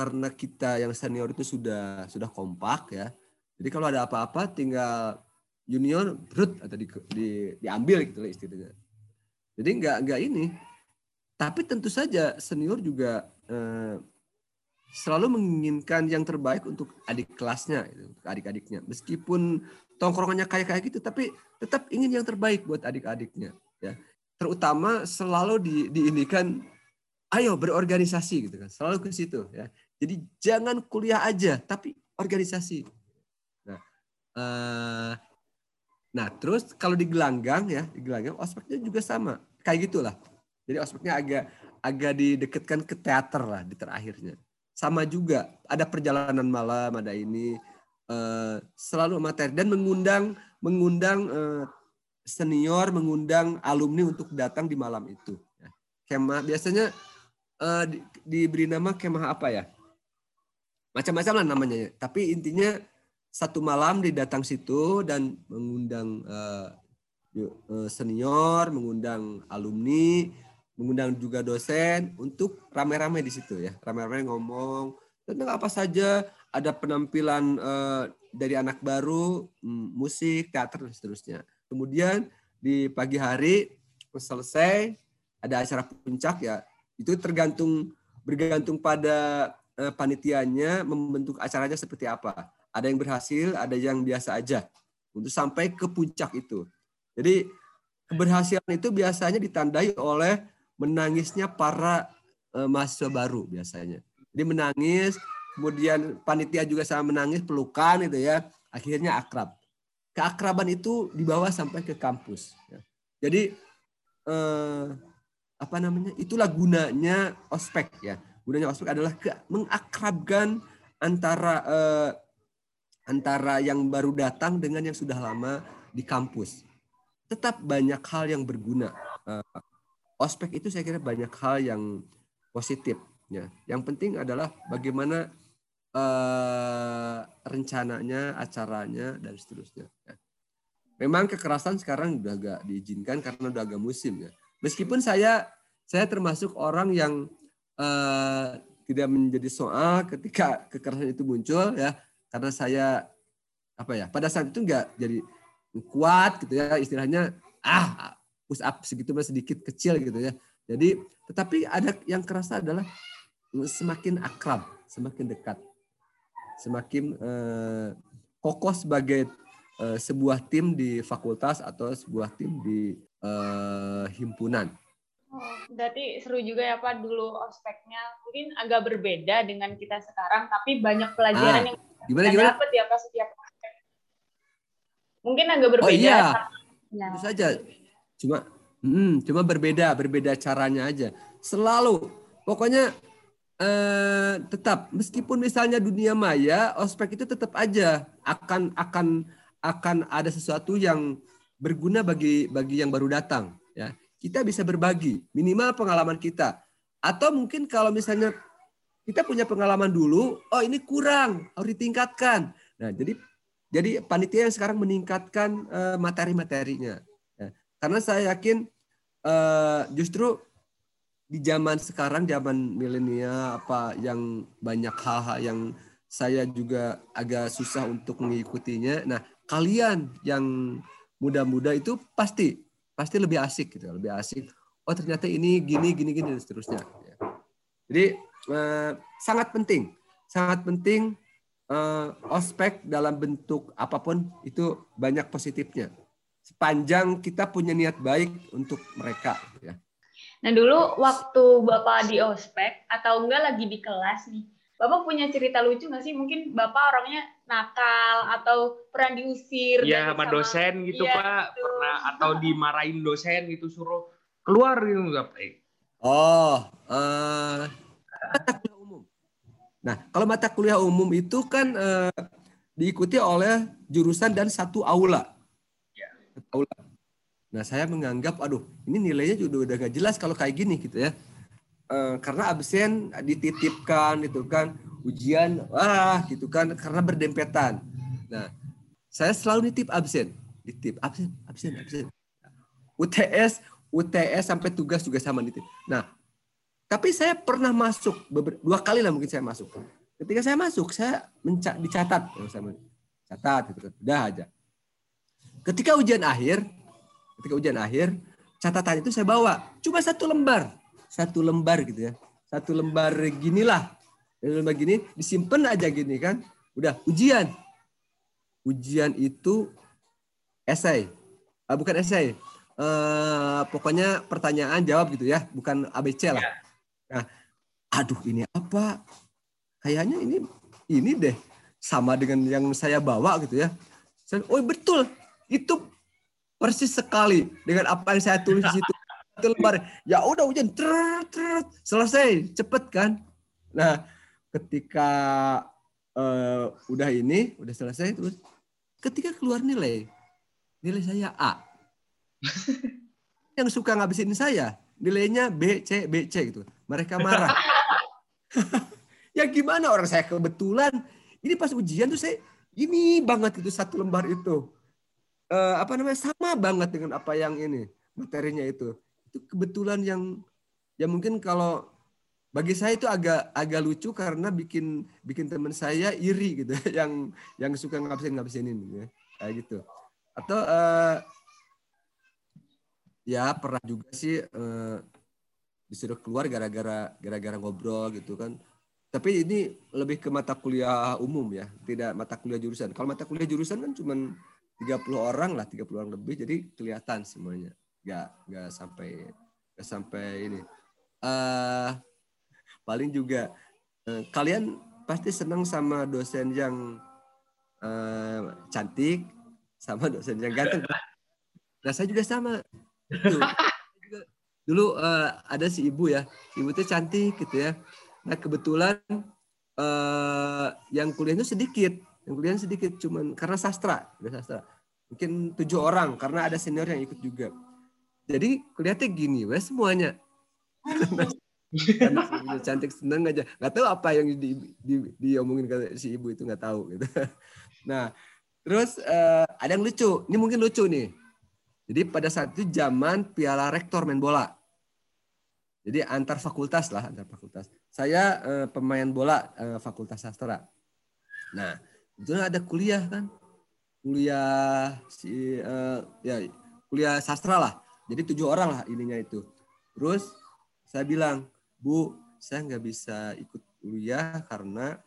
karena kita yang senior itu sudah sudah kompak ya jadi kalau ada apa-apa tinggal junior brut atau di, di, diambil gitu lah istilahnya jadi nggak nggak ini tapi tentu saja senior juga eh, selalu menginginkan yang terbaik untuk adik kelasnya, gitu, untuk adik-adiknya. Meskipun tongkrongannya kayak kayak gitu, tapi tetap ingin yang terbaik buat adik-adiknya. Ya, terutama selalu di, diinikan, ayo berorganisasi gitu kan, selalu ke situ. Ya, jadi jangan kuliah aja, tapi organisasi. Nah, uh, nah terus kalau di gelanggang ya, di gelanggang ospeknya juga sama, kayak gitulah. Jadi ospeknya agak agak didekatkan ke teater lah di terakhirnya. Sama juga ada perjalanan malam ada ini uh, selalu materi dan mengundang mengundang uh, senior mengundang alumni untuk datang di malam itu. Kemah biasanya uh, di, diberi nama kemah apa ya macam-macam lah namanya. Ya. tapi intinya satu malam didatang situ dan mengundang uh, senior mengundang alumni mengundang juga dosen untuk rame-rame di situ ya. Rame-rame ngomong tentang apa saja. Ada penampilan uh, dari anak baru musik teater dan seterusnya. Kemudian di pagi hari selesai ada acara puncak ya. Itu tergantung bergantung pada uh, panitianya membentuk acaranya seperti apa ada yang berhasil ada yang biasa aja untuk sampai ke puncak itu jadi keberhasilan itu biasanya ditandai oleh menangisnya para uh, mahasiswa baru biasanya. Jadi menangis, kemudian panitia juga sama menangis, pelukan itu ya, akhirnya akrab. Keakraban itu dibawa sampai ke kampus. Ya. Jadi eh, apa namanya? Itulah gunanya ospek ya. Gunanya ospek adalah mengakrabkan antara eh, antara yang baru datang dengan yang sudah lama di kampus. Tetap banyak hal yang berguna. Eh, ospek itu saya kira banyak hal yang positif ya. Yang penting adalah bagaimana uh, rencananya, acaranya dan seterusnya. Ya. Memang kekerasan sekarang udah agak diizinkan karena udah agak musim ya. Meskipun saya saya termasuk orang yang uh, tidak menjadi soal ketika kekerasan itu muncul ya karena saya apa ya pada saat itu enggak jadi kuat gitu ya istilahnya ah push up segitu masih sedikit kecil gitu ya. Jadi tetapi ada yang kerasa adalah semakin akrab, semakin dekat, semakin eh, kokoh sebagai eh, sebuah tim di fakultas atau sebuah tim di eh, himpunan. Oh, berarti seru juga ya Pak dulu ospeknya. Mungkin agak berbeda dengan kita sekarang, tapi banyak pelajaran ah, yang gimana, gimana? dapat ya Pak setiap ospek. Mungkin agak berbeda. Oh iya, ya. itu saja Cuma hmm, cuma berbeda, berbeda caranya aja. Selalu pokoknya eh, tetap meskipun misalnya dunia maya, ospek itu tetap aja akan akan akan ada sesuatu yang berguna bagi bagi yang baru datang ya. Kita bisa berbagi minimal pengalaman kita. Atau mungkin kalau misalnya kita punya pengalaman dulu, oh ini kurang, harus ditingkatkan. Nah, jadi jadi panitia yang sekarang meningkatkan uh, materi-materinya. Ya. Karena saya yakin uh, justru di zaman sekarang, zaman milenial apa yang banyak hal-hal yang saya juga agak susah untuk mengikutinya. Nah, kalian yang muda-muda itu pasti pasti lebih asik gitu, lebih asik oh ternyata ini gini gini gini dan seterusnya. Ya. Jadi eh, sangat penting, sangat penting eh, ospek dalam bentuk apa pun itu banyak positifnya. Sepanjang kita punya niat baik untuk mereka. Ya. Nah dulu waktu bapak di ospek atau enggak lagi di kelas nih, bapak punya cerita lucu nggak sih? Mungkin bapak orangnya nakal atau pernah diusir? Iya sama, dosen gitu ya, pak, gitu. pernah atau dimarahin dosen gitu suruh keluar gitu nggak baik. Oh, uh, mata kuliah umum. Nah, kalau mata kuliah umum itu kan uh, diikuti oleh jurusan dan satu aula. Ya. Aula. Nah, saya menganggap, aduh, ini nilainya juga udah gak jelas kalau kayak gini gitu ya. Uh, karena absen dititipkan itu kan ujian wah gitu kan karena berdempetan. Nah, saya selalu nitip absen, nitip absen, absen, absen. UTS UTS sampai tugas juga sama nitip. Nah, tapi saya pernah masuk dua kali lah mungkin saya masuk. Ketika saya masuk, saya menca dicatat, saya catat gitu kan. Udah aja. Ketika ujian akhir, ketika ujian akhir, catatan itu saya bawa cuma satu lembar, satu lembar gitu ya, satu lembar ginilah, lembar gini disimpan aja gini kan, udah ujian, ujian itu esai, ah, bukan esai, eh, pokoknya pertanyaan jawab gitu ya, bukan ABC lah. Ya. Nah, aduh ini apa? Kayaknya ini ini deh sama dengan yang saya bawa gitu ya. oh betul, itu persis sekali dengan apa yang saya tulis di situ. Satu lembar. Ya udah hujan, ter, ter, selesai, cepet kan. Nah, ketika uh, udah ini, udah selesai terus, ketika keluar nilai, nilai saya A. Yang suka ngabisin saya nilainya B C B C gitu. Mereka marah. Ya gimana orang? Saya kebetulan ini pas ujian tuh saya ini banget itu satu lembar itu. Uh, apa namanya? Sama banget dengan apa yang ini materinya itu itu kebetulan yang ya mungkin kalau bagi saya itu agak agak lucu karena bikin bikin teman saya iri gitu yang yang suka ngabisin ngabisin ini ya. kayak gitu. Atau uh, ya pernah juga sih eh, disuruh keluar gara-gara gara-gara ngobrol gitu kan. Tapi ini lebih ke mata kuliah umum ya tidak mata kuliah jurusan. Kalau mata kuliah jurusan kan cuma 30 orang lah 30 orang lebih jadi kelihatan semuanya nggak nggak sampai nggak sampai ini. Uh, paling juga uh, kalian pasti senang sama dosen yang uh, cantik sama dosen yang ganteng. Nah saya juga sama. Dulu uh, ada si ibu ya ibu itu cantik gitu ya. Nah kebetulan uh, yang kuliah itu sedikit yang kuliah sedikit cuman karena sastra udah sastra. Mungkin tujuh orang karena ada senior yang ikut juga jadi kuliahnya gini wes semuanya karena cantik seneng aja nggak tahu apa yang di, di, diomongin ke si ibu itu nggak tahu gitu nah terus uh, ada yang lucu ini mungkin lucu nih jadi pada saat itu zaman piala rektor main bola. Jadi antar fakultas lah, antar fakultas. Saya eh, pemain bola eh, fakultas sastra. Nah, itu ada kuliah kan. Kuliah si eh, ya kuliah sastra lah. Jadi tujuh orang lah ininya itu. Terus saya bilang, Bu, saya nggak bisa ikut kuliah karena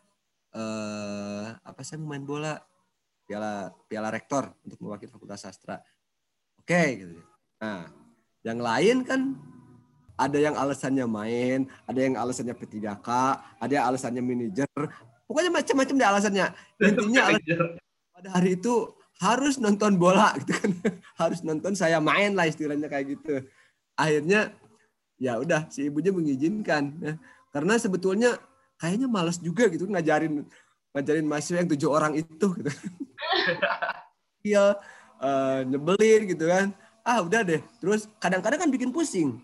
eh, apa saya mau main bola piala piala rektor untuk mewakili fakultas sastra Oke gitu. Nah, yang lain kan ada yang alasannya main, ada yang alasannya P3K, ada yang alasannya manajer. Pokoknya macam-macam deh alasannya. Intinya alasan, pada hari itu harus nonton bola gitu kan. harus nonton saya main lah istilahnya kayak gitu. Akhirnya ya udah si ibunya mengizinkan. Ya. Karena sebetulnya kayaknya malas juga gitu ngajarin ngajarin mahasiswa yang tujuh orang itu gitu. Iya, uh, nyebelin gitu kan ah udah deh terus kadang-kadang kan bikin pusing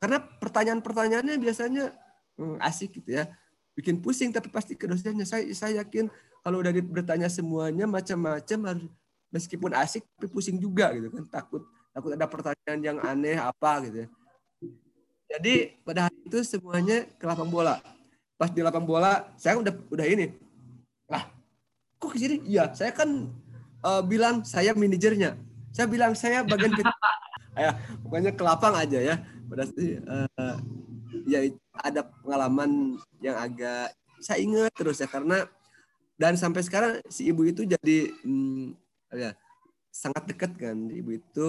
karena pertanyaan-pertanyaannya biasanya hmm, asik gitu ya bikin pusing tapi pasti ke dosennya saya saya yakin kalau udah bertanya semuanya macam-macam harus meskipun asik tapi pusing juga gitu kan. Takut takut ada pertanyaan yang aneh apa gitu ya. Jadi pada hari itu semuanya ke lapang bola. Pas di lapang bola saya udah udah ini. Lah kok ke sini? Iya saya kan uh, bilang saya manajernya. Saya bilang saya bagian ya pokoknya ke lapang aja ya. Pada uh, ya ada pengalaman yang agak saya ingat terus ya. Karena dan sampai sekarang si ibu itu jadi hmm, ya sangat dekat kan ibu itu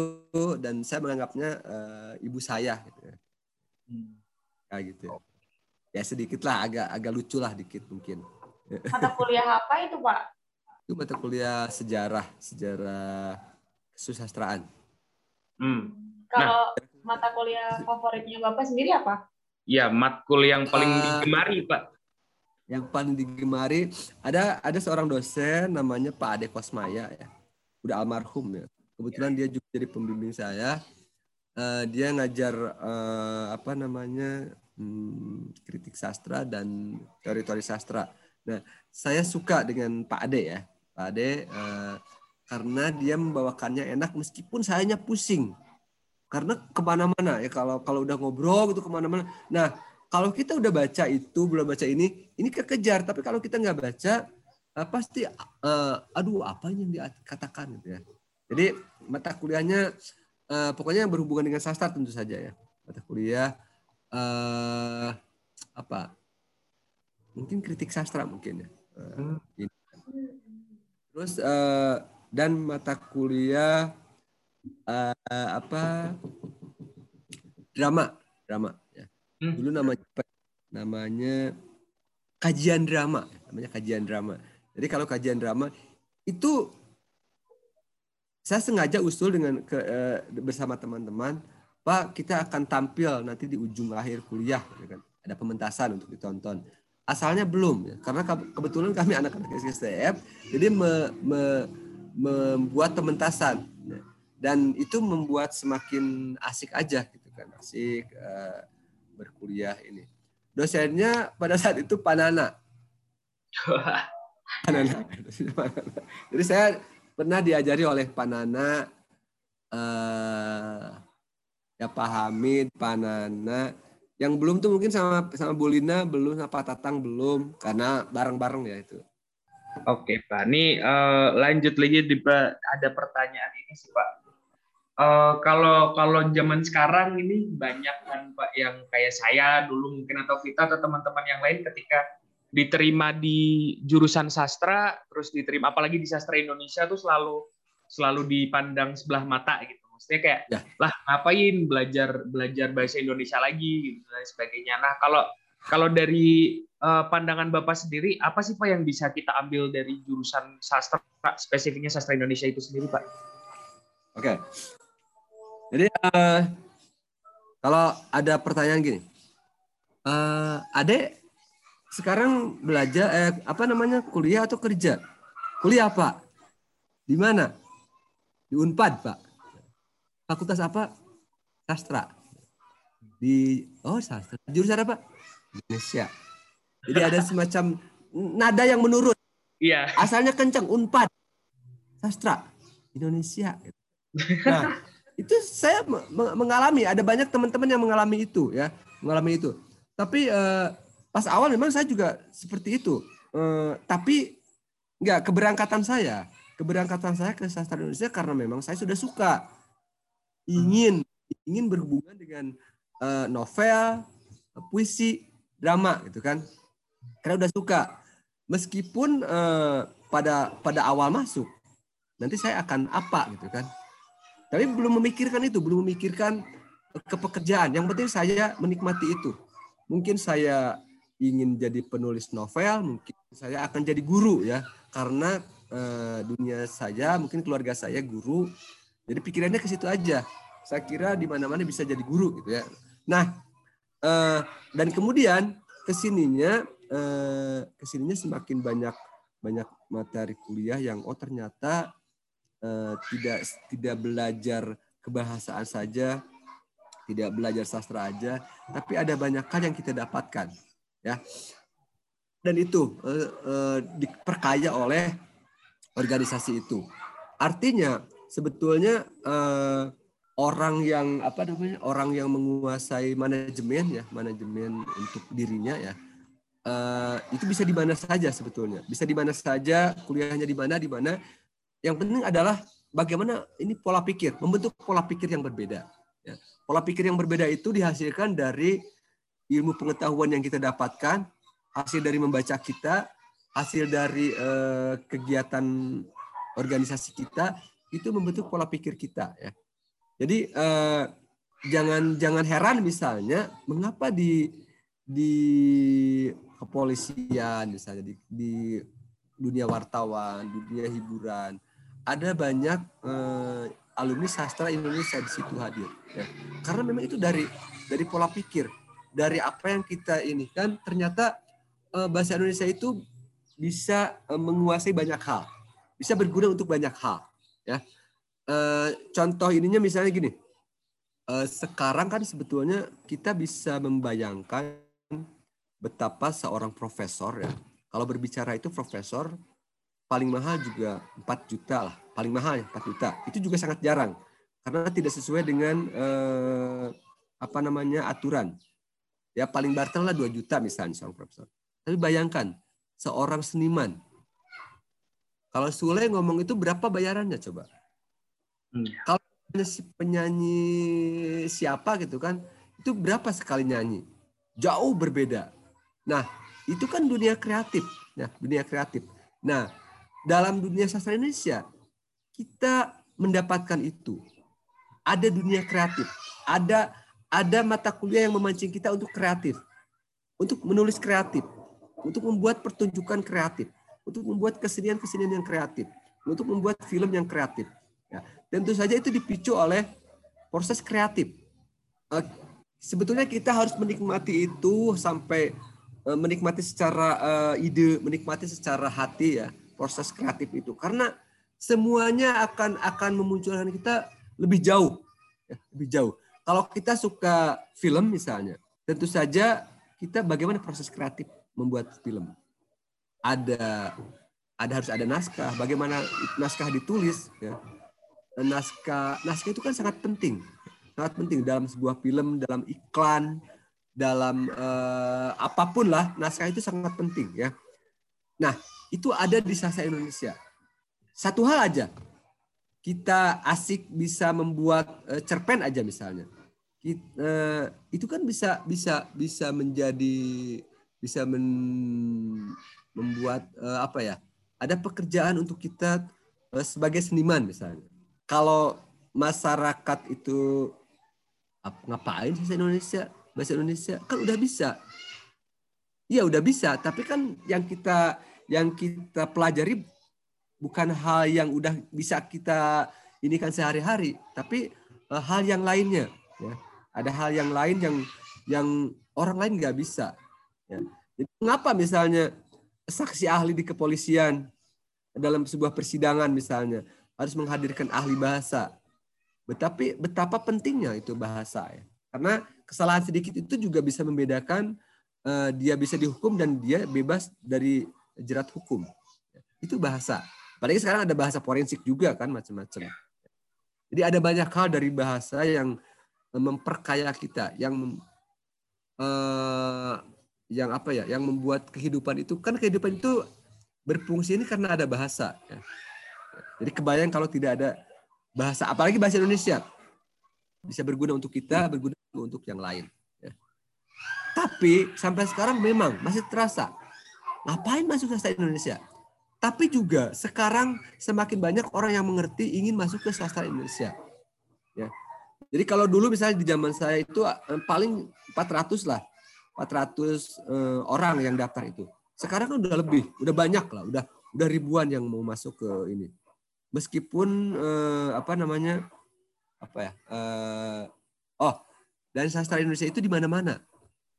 dan saya menganggapnya uh, ibu saya gitu ya. Hmm. Kayak gitu. Ya. ya sedikit lah agak agak lucu lah dikit mungkin. Mata kuliah apa itu, Pak? Itu mata kuliah sejarah, sejarah kesusastraan. Hmm. Kalau nah, mata kuliah favoritnya Bapak sendiri apa? Ya, matkul yang paling uh, digemari, Pak. Yang paling digemari ada ada seorang dosen namanya Pak Ade Kosmaya ya. Udah almarhum ya. Kebetulan dia juga jadi pembimbing saya. Uh, dia ngajar uh, apa namanya hmm, kritik sastra dan teori-teori sastra. Nah, saya suka dengan Pak Ade ya. Pak Ade uh, karena dia membawakannya enak meskipun sayanya pusing karena ke mana-mana ya kalau kalau udah ngobrol gitu ke mana-mana nah kalau kita udah baca itu belum baca ini ini kekejar tapi kalau kita nggak baca uh, pasti uh, aduh apa yang dikatakan gitu ya. Jadi mata kuliahnya uh, pokoknya yang berhubungan dengan sastra tentu saja ya. Mata kuliah uh, apa? Mungkin kritik sastra mungkin ya. Uh, terus uh, dan mata kuliah uh, apa? Drama drama ya. Hmm. dulu namanya namanya kajian drama namanya kajian drama jadi kalau kajian drama itu saya sengaja usul dengan ke, uh, bersama teman-teman Pak kita akan tampil nanti di ujung akhir kuliah ya kan. Ada pementasan untuk ditonton. Asalnya belum ya. Karena kebetulan kami anak-anak SSTF jadi me, me, membuat pementasan ya. Dan itu membuat semakin asik aja gitu kan. Asik uh, berkuliah ini. Dosennya pada saat itu Panana Panana jadi saya pernah diajari oleh Panana uh, ya Pak Hamid Panana yang belum tuh mungkin sama sama Bulina belum sama Pak Tatang belum karena bareng-bareng ya itu. Oke Pak, ini uh, lanjut lagi di ada pertanyaan ini sih Pak. Uh, kalau kalau zaman sekarang ini banyak kan Pak yang kayak saya dulu mungkin atau Vita atau teman-teman yang lain ketika diterima di jurusan sastra terus diterima apalagi di sastra Indonesia tuh selalu selalu dipandang sebelah mata gitu. Maksudnya kayak ya. lah ngapain belajar belajar bahasa Indonesia lagi? gitu dan sebagainya. Nah kalau kalau dari uh, pandangan Bapak sendiri apa sih Pak yang bisa kita ambil dari jurusan sastra spesifiknya sastra Indonesia itu sendiri Pak? Oke, jadi uh, kalau ada pertanyaan gini, uh, Ade sekarang belajar eh, apa namanya kuliah atau kerja? Kuliah apa? Di mana? Di Unpad pak. Fakultas apa? Sastra. Di oh sastra. Jurusan apa? Indonesia. Jadi ada semacam nada yang menurut. Iya. Asalnya kencang Unpad. Sastra. Indonesia. Nah, itu saya mengalami ada banyak teman-teman yang mengalami itu ya mengalami itu tapi uh, pas awal memang saya juga seperti itu. Uh, tapi nggak keberangkatan saya. Keberangkatan saya ke sastra Indonesia karena memang saya sudah suka. Ingin ingin berhubungan dengan uh, novel puisi drama gitu kan. Karena udah suka. Meskipun uh, pada pada awal masuk nanti saya akan apa gitu kan. Tapi belum memikirkan itu, belum memikirkan kepekerjaan. Yang penting saya menikmati itu. Mungkin saya ingin jadi penulis novel, mungkin saya akan jadi guru ya, karena eh, dunia saya, mungkin keluarga saya guru. Jadi pikirannya ke situ aja. Saya kira di mana-mana bisa jadi guru gitu ya. Nah, eh, dan kemudian ke sininya eh, ke sininya semakin banyak banyak materi kuliah yang oh ternyata Eh, tidak tidak belajar kebahasaan saja tidak belajar sastra aja, tapi ada banyak hal yang kita dapatkan, ya. Dan itu uh, uh, diperkaya oleh organisasi itu. Artinya sebetulnya uh, orang yang apa namanya orang yang menguasai manajemen ya manajemen untuk dirinya ya uh, itu bisa di mana saja sebetulnya bisa di mana saja kuliahnya di mana di mana yang penting adalah bagaimana ini pola pikir membentuk pola pikir yang berbeda ya. pola pikir yang berbeda itu dihasilkan dari ilmu pengetahuan yang kita dapatkan hasil dari membaca kita hasil dari uh, kegiatan organisasi kita itu membentuk pola pikir kita ya. Jadi eh, jangan jangan heran misalnya mengapa di di kepolisian misalnya di, di dunia wartawan, dunia hiburan ada banyak eh, alumni sastra Indonesia di situ hadir ya. Karena memang itu dari dari pola pikir, dari apa yang kita ini. Kan ternyata eh, bahasa Indonesia itu bisa eh, menguasai banyak hal, bisa berguna untuk banyak hal ya. Uh, contoh ininya misalnya gini. Sekarang kan sebetulnya kita bisa membayangkan betapa seorang profesor ya. Kalau berbicara itu profesor paling mahal juga 4 juta lah. Paling mahal ya 4 juta. Itu juga sangat jarang. Karena tidak sesuai dengan uh, apa namanya aturan ya paling bartel lah 2 juta misalnya seorang profesor tapi bayangkan seorang seniman kalau Sule ngomong itu berapa bayarannya coba? Hmm. Kalau penyanyi siapa gitu kan, itu berapa sekali nyanyi? Jauh berbeda. Nah, itu kan dunia kreatif, ya, dunia kreatif. Nah, dalam dunia sastra Indonesia kita mendapatkan itu. Ada dunia kreatif, ada ada mata kuliah yang memancing kita untuk kreatif, untuk menulis kreatif, untuk membuat pertunjukan kreatif. Untuk membuat kesenian-kesenian yang kreatif, untuk membuat film yang kreatif. Ya, tentu saja itu dipicu oleh proses kreatif. Eh, sebetulnya kita harus menikmati itu sampai eh, menikmati secara eh, ide, menikmati secara hati ya proses kreatif itu, karena semuanya akan akan memunculkan kita lebih jauh, ya, lebih jauh. Kalau kita suka film misalnya, tentu saja kita bagaimana proses kreatif membuat film ada ada harus ada naskah, bagaimana naskah ditulis ya. Naskah naskah itu kan sangat penting. Sangat penting dalam sebuah film, dalam iklan, dalam uh, apa pun lah, naskah itu sangat penting ya. Nah, itu ada di sastra Indonesia. Satu hal aja. Kita asik bisa membuat uh, cerpen aja misalnya. Kita, uh, eh, itu kan bisa bisa bisa menjadi bisa men, membuat uh, apa ya? Ada pekerjaan untuk kita uh, sebagai seniman misalnya. Kalau masyarakat itu apa, ngapain sih Indonesia bahasa Indonesia kan udah bisa. Iya udah bisa, tapi kan yang kita yang kita pelajari bukan hal yang udah bisa kita ini kan sehari-hari, tapi hal yang lainnya. Ya. Ada hal yang lain yang yang orang lain nggak bisa. Ya. Jadi mengapa misalnya saksi ahli di kepolisian dalam sebuah persidangan misalnya harus menghadirkan ahli bahasa. Tetapi betapa pentingnya itu bahasa ya. Karena kesalahan sedikit itu juga bisa membedakan uh, dia bisa dihukum dan dia bebas dari jerat hukum. Itu bahasa. Apalagi sekarang ada bahasa forensik juga kan macam-macam. Jadi ada banyak hal dari bahasa yang memperkaya kita, yang uh, yang apa ya yang membuat kehidupan itu kan kehidupan itu berfungsi ini karena ada bahasa ya. jadi kebayang kalau tidak ada bahasa apalagi bahasa Indonesia bisa berguna untuk kita berguna untuk yang lain ya. tapi sampai sekarang memang masih terasa ngapain masuk sastra Indonesia tapi juga sekarang semakin banyak orang yang mengerti ingin masuk ke sastra Indonesia jadi kalau dulu misalnya di zaman saya itu eh, paling 400 lah 400 uh, orang yang daftar itu. Sekarang kan udah lebih, udah banyak lah, udah udah ribuan yang mau masuk ke ini. Meskipun uh, apa namanya apa ya? Uh, oh, dan sastra Indonesia itu di mana-mana.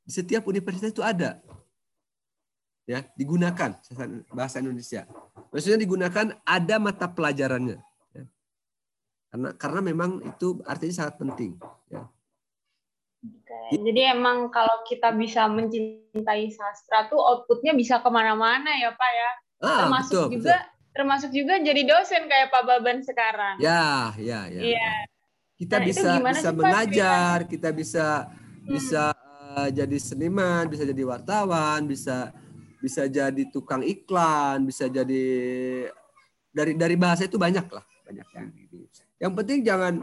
Di setiap universitas itu ada. Ya, digunakan bahasa Indonesia. Maksudnya digunakan ada mata pelajarannya. Karena karena memang itu artinya sangat penting. Ya. jadi emang kalau kita bisa mencintai sastra tuh outputnya bisa ke mana-mana ya Pak ya. Ah, termasuk betul, juga betul. termasuk juga jadi dosen kayak Pak Baban sekarang. Ya, ya, ya. Iya. ya. Kita Nah, bisa bisa sih, Pak, mengajar, kita bisa Hmm. bisa eh, jadi seniman, bisa jadi wartawan, bisa bisa jadi tukang iklan, bisa jadi dari dari bahasa itu banyak lah, banyak. Yang penting jangan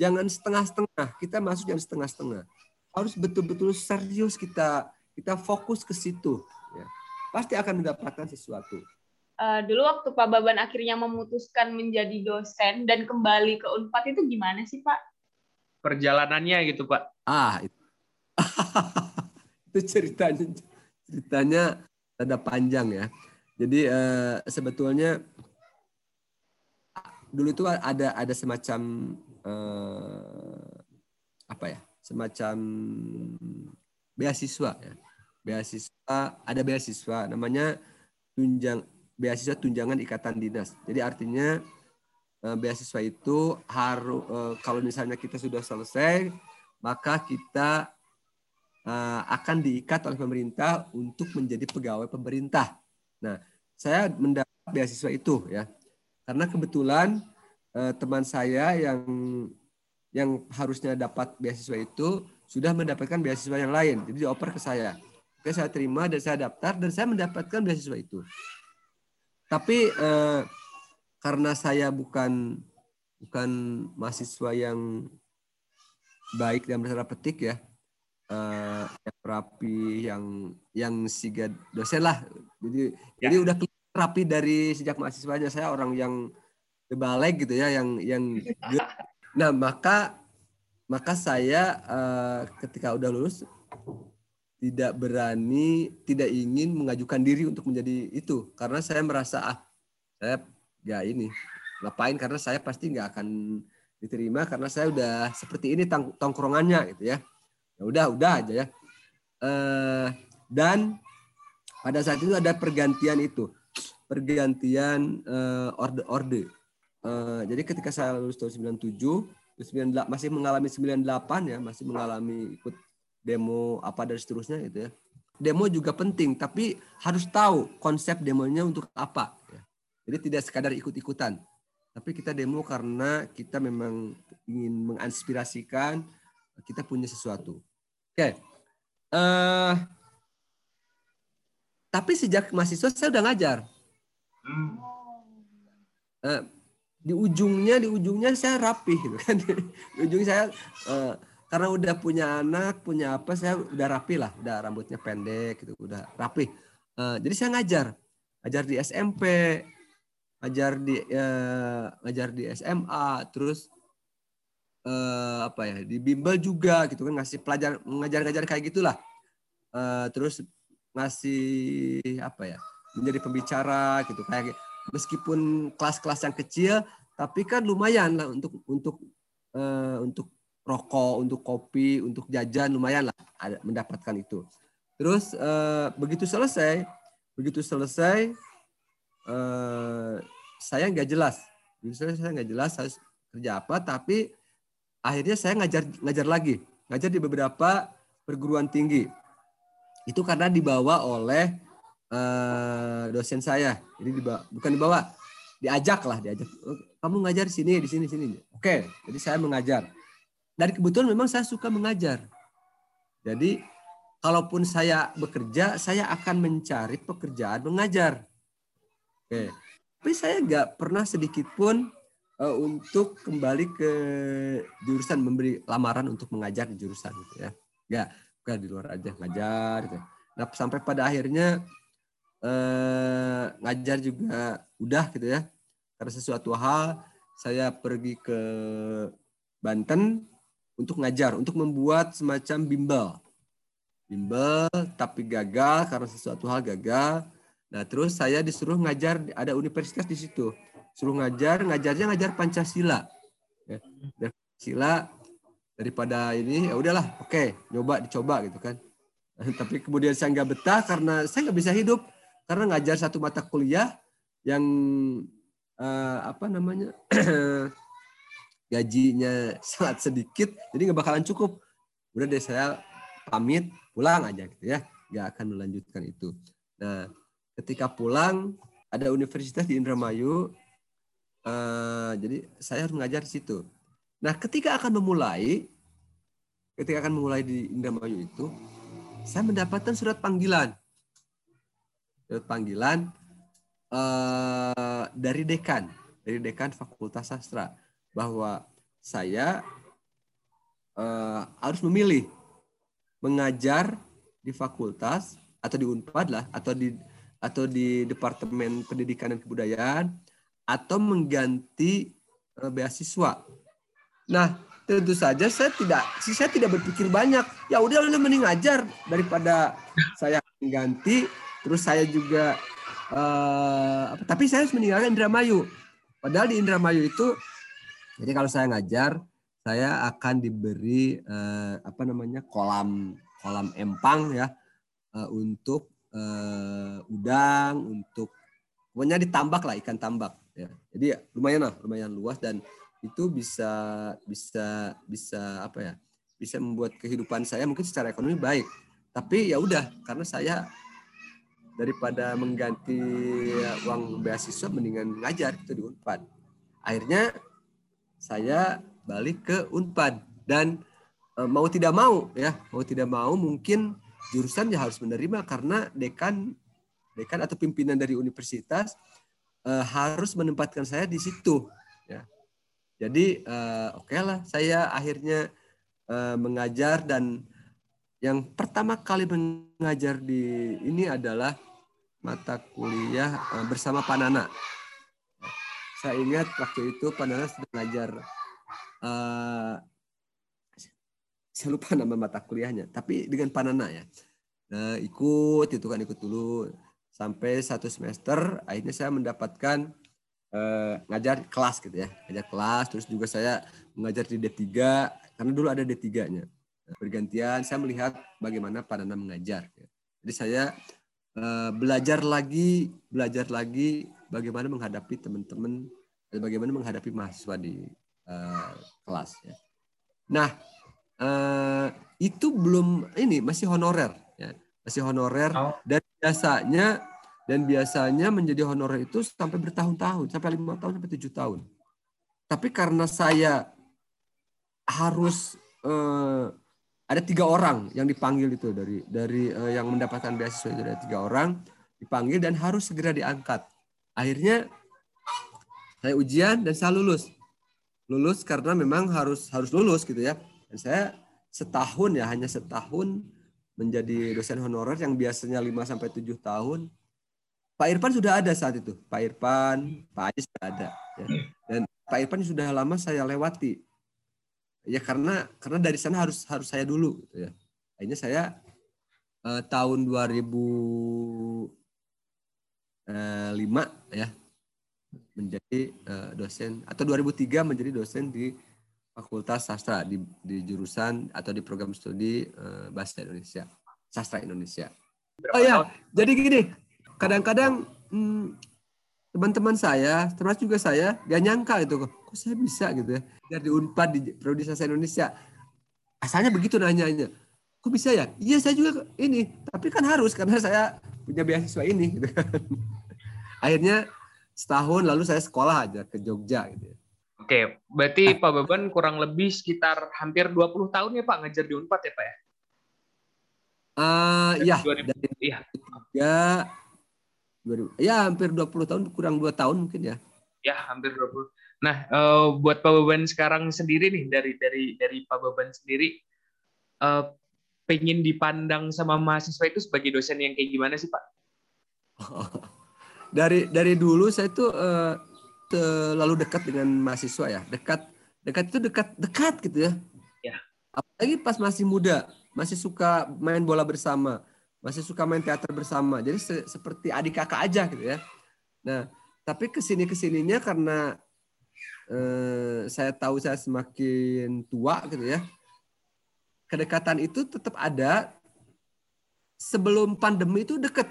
jangan setengah-setengah. Kita masuk jangan setengah-setengah. Harus betul-betul serius kita kita fokus ke situ. Ya. Pasti akan mendapatkan sesuatu. Eh, dulu waktu Pak Baban akhirnya memutuskan menjadi dosen dan kembali ke Unpad itu gimana sih Pak? Perjalanannya gitu Pak. Ah, itu, itu ceritanya ceritanya ada panjang ya. Jadi eh, sebetulnya dulu itu ada ada semacam eh, apa ya? Semacam beasiswa ya. Beasiswa ada beasiswa namanya tunjang beasiswa tunjangan ikatan dinas. Jadi artinya eh, beasiswa itu harus eh, kalau misalnya kita sudah selesai maka kita uh, akan diikat oleh pemerintah untuk menjadi pegawai pemerintah. Nah, saya mendapat beasiswa itu ya, karena kebetulan uh, teman saya yang yang harusnya dapat beasiswa itu sudah mendapatkan beasiswa yang lain, jadi dioper ke saya. Oke, saya terima dan saya daftar dan saya mendapatkan beasiswa itu. Tapi uh, karena saya bukan bukan mahasiswa yang baik dalam tanda petik ya uh, yang rapi yang yang siga dosen lah jadi Ya. jadi udah rapi dari sejak mahasiswanya saya orang yang balik gitu ya yang yang nah maka maka saya uh, ketika udah lulus tidak berani tidak ingin mengajukan diri untuk menjadi itu. Karena saya merasa ah saya ya ini ngapain? Karena saya pasti nggak akan diterima karena saya udah seperti ini tang- tongkrongannya gitu ya. Ya udah, udah aja ya. Eh, dan pada saat itu ada pergantian itu, pergantian eh, orde-orde. Eh, jadi ketika saya lulus tahun 97, terus 98 masih mengalami 98 ya, masih mengalami ikut demo apa dan seterusnya gitu ya. Demo juga penting, tapi harus tahu konsep demonya untuk apa. Ya. Jadi tidak sekadar ikut-ikutan tapi kita demo karena kita memang ingin menginspirasikan kita punya sesuatu. Oke. Eh, tapi sejak mahasiswa saya udah ngajar. Eh, di ujungnya di ujungnya saya rapi gitu kan. Di ujungnya saya eh, karena udah punya anak, punya apa saya udah rapi lah, udah rambutnya pendek gitu, udah rapi. Eh, jadi saya ngajar. Ngajar di SMP, ngajar di eh, ngajar di SMA terus eh, apa ya di bimbel juga gitu kan ngasih pelajar ngajar-ngajar kayak gitulah Eh, terus ngasih apa ya menjadi pembicara gitu kayak meskipun kelas-kelas yang kecil tapi kan lumayan lah untuk untuk eh, untuk rokok untuk kopi untuk jajan lumayan lah mendapatkan itu terus eh, begitu selesai begitu selesai eh, saya nggak jelas. Justru saya nggak jelas harus kerja apa, tapi akhirnya saya ngajar ngajar lagi, ngajar di beberapa perguruan tinggi. Itu karena dibawa oleh eh, dosen saya. Jadi dibawa, bukan dibawa, diajak lah, diajak. "Oh, Kamu ngajar di sini, di sini, sini. Oke, jadi saya mengajar. Dan kebetulan memang saya suka mengajar. Jadi kalaupun saya bekerja, saya akan mencari pekerjaan mengajar. Oke. Tapi saya nggak pernah sedikit pun eh, untuk kembali ke jurusan memberi lamaran untuk mengajar di jurusan gitu ya. Nggak, bukan di luar aja ngajar gitu. Nah, sampai pada akhirnya eh, ngajar juga udah gitu ya. Karena sesuatu hal saya pergi ke Banten untuk ngajar, untuk membuat semacam bimbel. Bimbel tapi gagal karena sesuatu hal gagal. Nah, terus saya disuruh ngajar ada universitas di situ. Suruh ngajar, ngajarnya ngajar Pancasila. Ya, Pancasila daripada ini ya udahlah, oke, nyoba dicoba gitu kan. Tapi kemudian saya nggak betah karena saya nggak bisa hidup karena ngajar satu mata kuliah yang eh, apa namanya gajinya sangat sedikit, jadi nggak bakalan cukup. Udah deh saya pamit pulang aja gitu ya. Nggak akan melanjutkan itu. Nah ketika pulang ada universitas di Indramayu uh, jadi saya harus mengajar di situ. Nah ketika akan memulai ketika akan memulai di Indramayu itu saya mendapatkan surat panggilan surat panggilan uh, dari dekan dari dekan Fakultas Sastra bahwa saya uh, harus memilih mengajar di fakultas atau di Unpad lah atau di atau di Departemen Pendidikan dan Kebudayaan atau mengganti uh, beasiswa. Nah, tentu saja saya tidak saya tidak berpikir banyak. Ya udah udah mending ngajar daripada saya mengganti terus saya juga uh, tapi saya harus meninggalkan Indramayu. Padahal di Indramayu itu jadi kalau saya ngajar saya akan diberi uh, apa namanya kolam kolam empang ya uh, untuk uh, udang untuk pokoknya ditambak lah ikan tambak ya jadi ya, lumayan lah lumayan luas dan itu bisa bisa bisa apa ya bisa membuat kehidupan saya mungkin secara ekonomi baik tapi ya udah karena saya daripada mengganti uang beasiswa mendingan ngajar itu di Unpad. Akhirnya saya balik ke Unpad. Dan e, mau tidak mau ya mau tidak mau mungkin jurusan ya harus menerima karena dekan dekan atau pimpinan dari universitas e, harus menempatkan saya di situ ya. Jadi e, oke okay lah saya akhirnya e, mengajar dan yang pertama kali mengajar di ini adalah mata kuliah e, bersama Panana saya ingat waktu itu Panana sedang mengajar uh, saya lupa nama mata kuliahnya, tapi dengan Panana ya. Nah, ikut itu kan ikut dulu sampai satu semester akhirnya saya mendapatkan uh, ngajar kelas gitu ya. Ngajar kelas terus juga saya mengajar di D3 karena dulu ada D3-nya. Bergantian saya melihat bagaimana Panana mengajar. Ya. Jadi saya uh, belajar lagi, belajar lagi bagaimana menghadapi teman-teman dan bagaimana menghadapi mahasiswa di uh, kelas ya. Nah, uh, itu belum ini masih honorer ya. Masih honorer oh. dan biasanya dan biasanya menjadi honorer itu sampai bertahun-tahun, sampai lima tahun sampai tujuh tahun. Tapi karena saya harus ada tiga orang yang dipanggil itu dari dari uh, yang mendapatkan beasiswa itu ada tiga orang dipanggil dan harus segera diangkat. Akhirnya saya ujian dan saya lulus lulus karena memang harus harus lulus gitu ya. Dan saya setahun ya hanya setahun menjadi dosen honorer yang biasanya 5 sampai 7 tahun. Pak Irfan sudah ada saat itu. Pak Irfan, Pak Ais sudah ada ya. Dan Pak Irfan sudah lama saya lewati. Ya karena karena dari sana harus harus saya dulu gitu ya. Akhirnya saya eh, tahun 2005 eh, ya menjadi uh, dosen atau 2003 menjadi dosen di Fakultas Sastra di, di jurusan atau di program studi uh, bahasa Indonesia, sastra Indonesia. Oh ya, jadi gini, kadang-kadang hmm, teman-teman saya, termasuk juga saya, gak nyangka itu kok, saya bisa gitu ya, dari Unpad di prodi sastra Indonesia. Asalnya begitu nanyanya, kok bisa ya? Iya saya juga ini, tapi kan harus karena saya punya beasiswa ini. Gitu kan. Akhirnya setahun lalu saya sekolah aja ke Jogja gitu ya. Oke, berarti Pak Beban kurang lebih sekitar hampir 20 tahun ya Pak ngajar di Unpad ya Pak ya? Uh, ya, 2000, dari iya. Ya, 2000, ya hampir 20 tahun, kurang 2 tahun mungkin ya. Ya, hampir 20. Nah, uh, buat Pak Beban sekarang sendiri nih, dari dari dari Pak Beban sendiri, uh, pengen dipandang sama mahasiswa itu sebagai dosen yang kayak gimana sih Pak? dari dari dulu saya tuh uh, terlalu dekat dengan mahasiswa ya dekat dekat itu dekat dekat gitu ya ya apalagi pas masih muda masih suka main bola bersama masih suka main teater bersama. Jadi se seperti adik kakak aja gitu ya. Nah tapi ke sini ke sininya karena uh, saya tahu saya semakin tua gitu ya kedekatan itu tetap ada sebelum pandemi itu deket.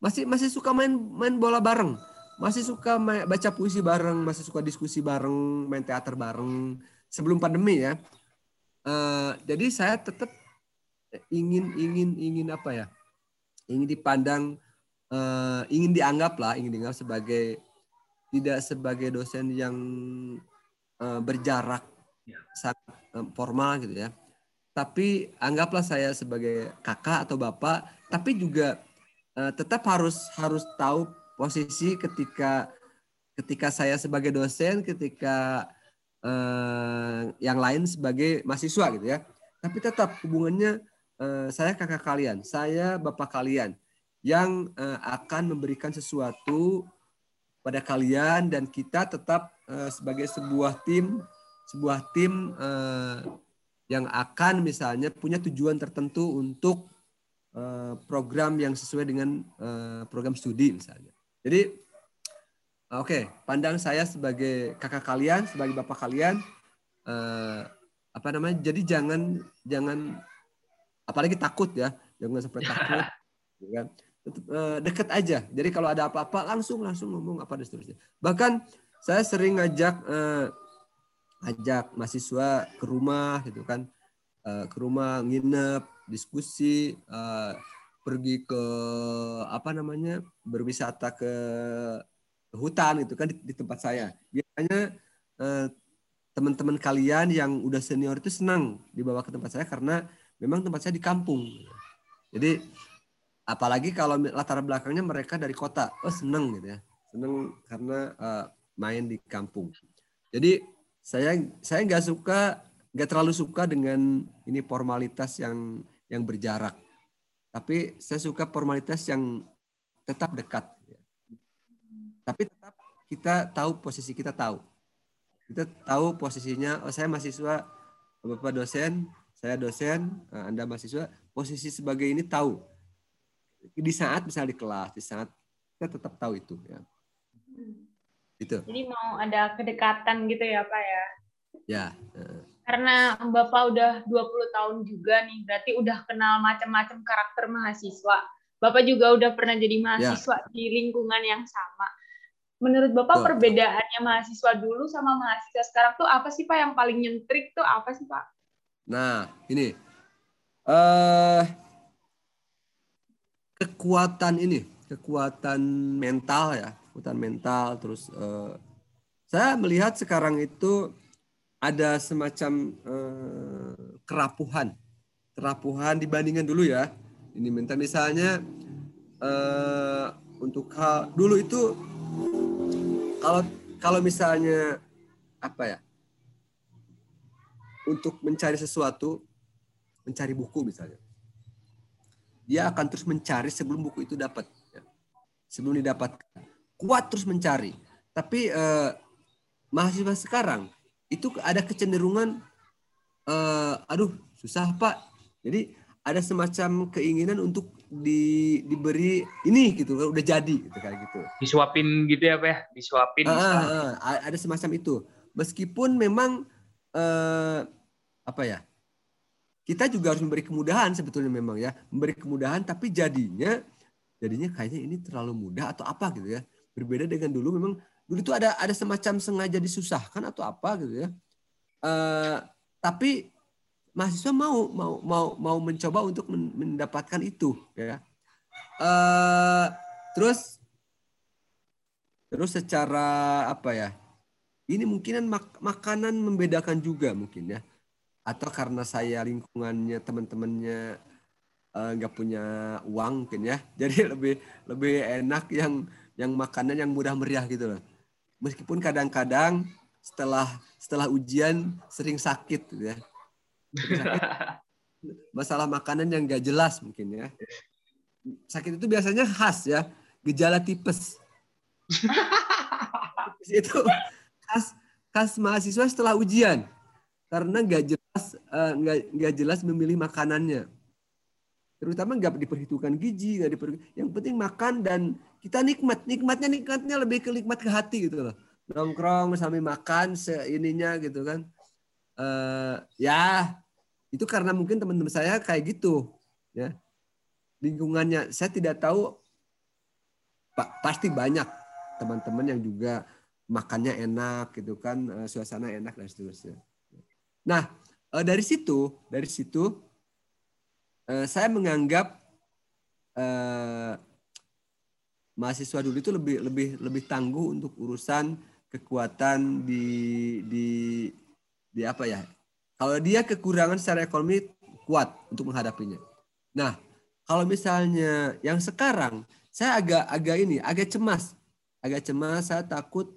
Masih masih suka main main bola bareng. Masih suka main, baca puisi bareng masih suka diskusi bareng main teater bareng sebelum pandemi ya. Uh, jadi saya tetap ingin ingin ingin apa ya ingin dipandang uh, ingin dianggap lah ingin dianggap sebagai tidak sebagai dosen yang uh, berjarak ya. sangat uh, formal gitu ya tapi anggaplah saya sebagai kakak atau bapak tapi juga uh, tetap harus harus tahu posisi ketika ketika saya sebagai dosen ketika uh, yang lain sebagai mahasiswa gitu ya tapi tetap hubungannya uh, saya kakak kalian saya bapak kalian yang uh, akan memberikan sesuatu pada kalian dan kita tetap uh, sebagai sebuah tim sebuah tim uh, yang akan misalnya punya tujuan tertentu untuk uh, program yang sesuai dengan uh, program studi misalnya. Jadi oke, okay, pandang saya sebagai kakak kalian, sebagai bapak kalian uh, apa namanya? Jadi jangan jangan apalagi takut ya, jangan sampai takut, ya kan? dekat aja. Jadi kalau ada apa-apa langsung langsung ngomong apa dan seterusnya. Bahkan saya sering ngajak uh, ajak mahasiswa ke rumah gitu kan uh, ke rumah nginep diskusi uh, pergi ke apa namanya berwisata ke, hutan gitu kan di, di tempat saya biasanya uh, teman-teman kalian yang udah senior itu senang dibawa ke tempat saya karena memang tempat saya di kampung. Jadi apalagi kalau latar belakangnya mereka dari kota. Oh seneng gitu ya. Seneng karena uh, main di kampung. Jadi saya saya nggak suka nggak terlalu suka dengan ini formalitas yang yang berjarak. Tapi saya suka formalitas yang tetap dekat. Tapi tetap kita tahu posisi kita tahu. Kita tahu posisinya oh saya mahasiswa bapak dosen saya dosen eh, anda mahasiswa posisi sebagai ini tahu di saat misalnya di kelas di saat kita tetap tahu itu ya Gitu. Jadi mau ada kedekatan gitu ya Pak ya? Ya. Karena Bapak udah 20 tahun juga nih, berarti udah kenal macam-macam karakter mahasiswa. Bapak juga udah pernah jadi mahasiswa ya. di lingkungan yang sama. Menurut Bapak Tuh. perbedaannya mahasiswa dulu sama mahasiswa sekarang tuh apa sih Pak yang paling nyentrik tuh apa sih Pak? Nah, ini. Uh, kekuatan ini, kekuatan mental ya, ketakutan mental terus uh, saya melihat sekarang itu ada semacam uh, kerapuhan kerapuhan dibandingkan dulu ya. Ini minta misalnya uh, untuk hal dulu itu kalau kalau misalnya apa ya untuk mencari sesuatu mencari buku misalnya dia akan terus mencari sebelum buku itu dapat ya. sebelum didapatkan kuat terus mencari. Tapi eh, mahasiswa sekarang itu ada kecenderungan, eh, aduh susah pak. Jadi ada semacam keinginan untuk di, diberi ini gitu, udah jadi gitu kayak gitu. Disuapin gitu ya pak ya, disuapin. Ah, ah, ada semacam itu. Meskipun memang eh, apa ya? Kita juga harus memberi kemudahan sebetulnya memang ya, memberi kemudahan tapi jadinya jadinya kayaknya ini terlalu mudah atau apa gitu ya Berbeda dengan dulu memang dulu itu ada ada semacam sengaja disusahkan atau apa gitu ya. Uh, tapi mahasiswa mau mau mau mau mencoba untuk mendapatkan itu ya. Uh, terus terus secara apa ya? Ini mungkinan mak makanan membedakan juga mungkin ya. Atau karena saya lingkungannya teman-temannya eh, nggak uh, punya uang mungkin ya. Jadi lebih lebih enak yang yang makanan yang mudah meriah gitu loh. Meskipun kadang-kadang setelah setelah ujian sering sakit gitu ya. Masalah makanan yang gak jelas mungkin ya. Sakit itu biasanya khas ya, gejala tipes. itu khas khas mahasiswa setelah ujian karena nggak jelas nggak uh, nggak jelas memilih makanannya. Terutama nggak diperhitungkan gizi nggak diperhitungkan yang penting makan dan kita nikmat nikmatnya nikmatnya lebih ke nikmat ke hati gitu loh. Nongkrong sambil makan seininya gitu kan. Uh, ya itu karena mungkin teman-teman saya kayak gitu ya. Lingkungannya saya tidak tahu pak pasti banyak teman-teman yang juga makannya enak gitu kan uh, suasana enak dan seterusnya. Nah uh, dari situ dari situ uh, saya menganggap uh, mahasiswa dulu itu lebih lebih lebih tangguh untuk urusan kekuatan di di di apa ya? Kalau dia kekurangan secara ekonomi kuat untuk menghadapinya. Nah, kalau misalnya yang sekarang saya agak agak ini agak cemas, agak cemas. Saya takut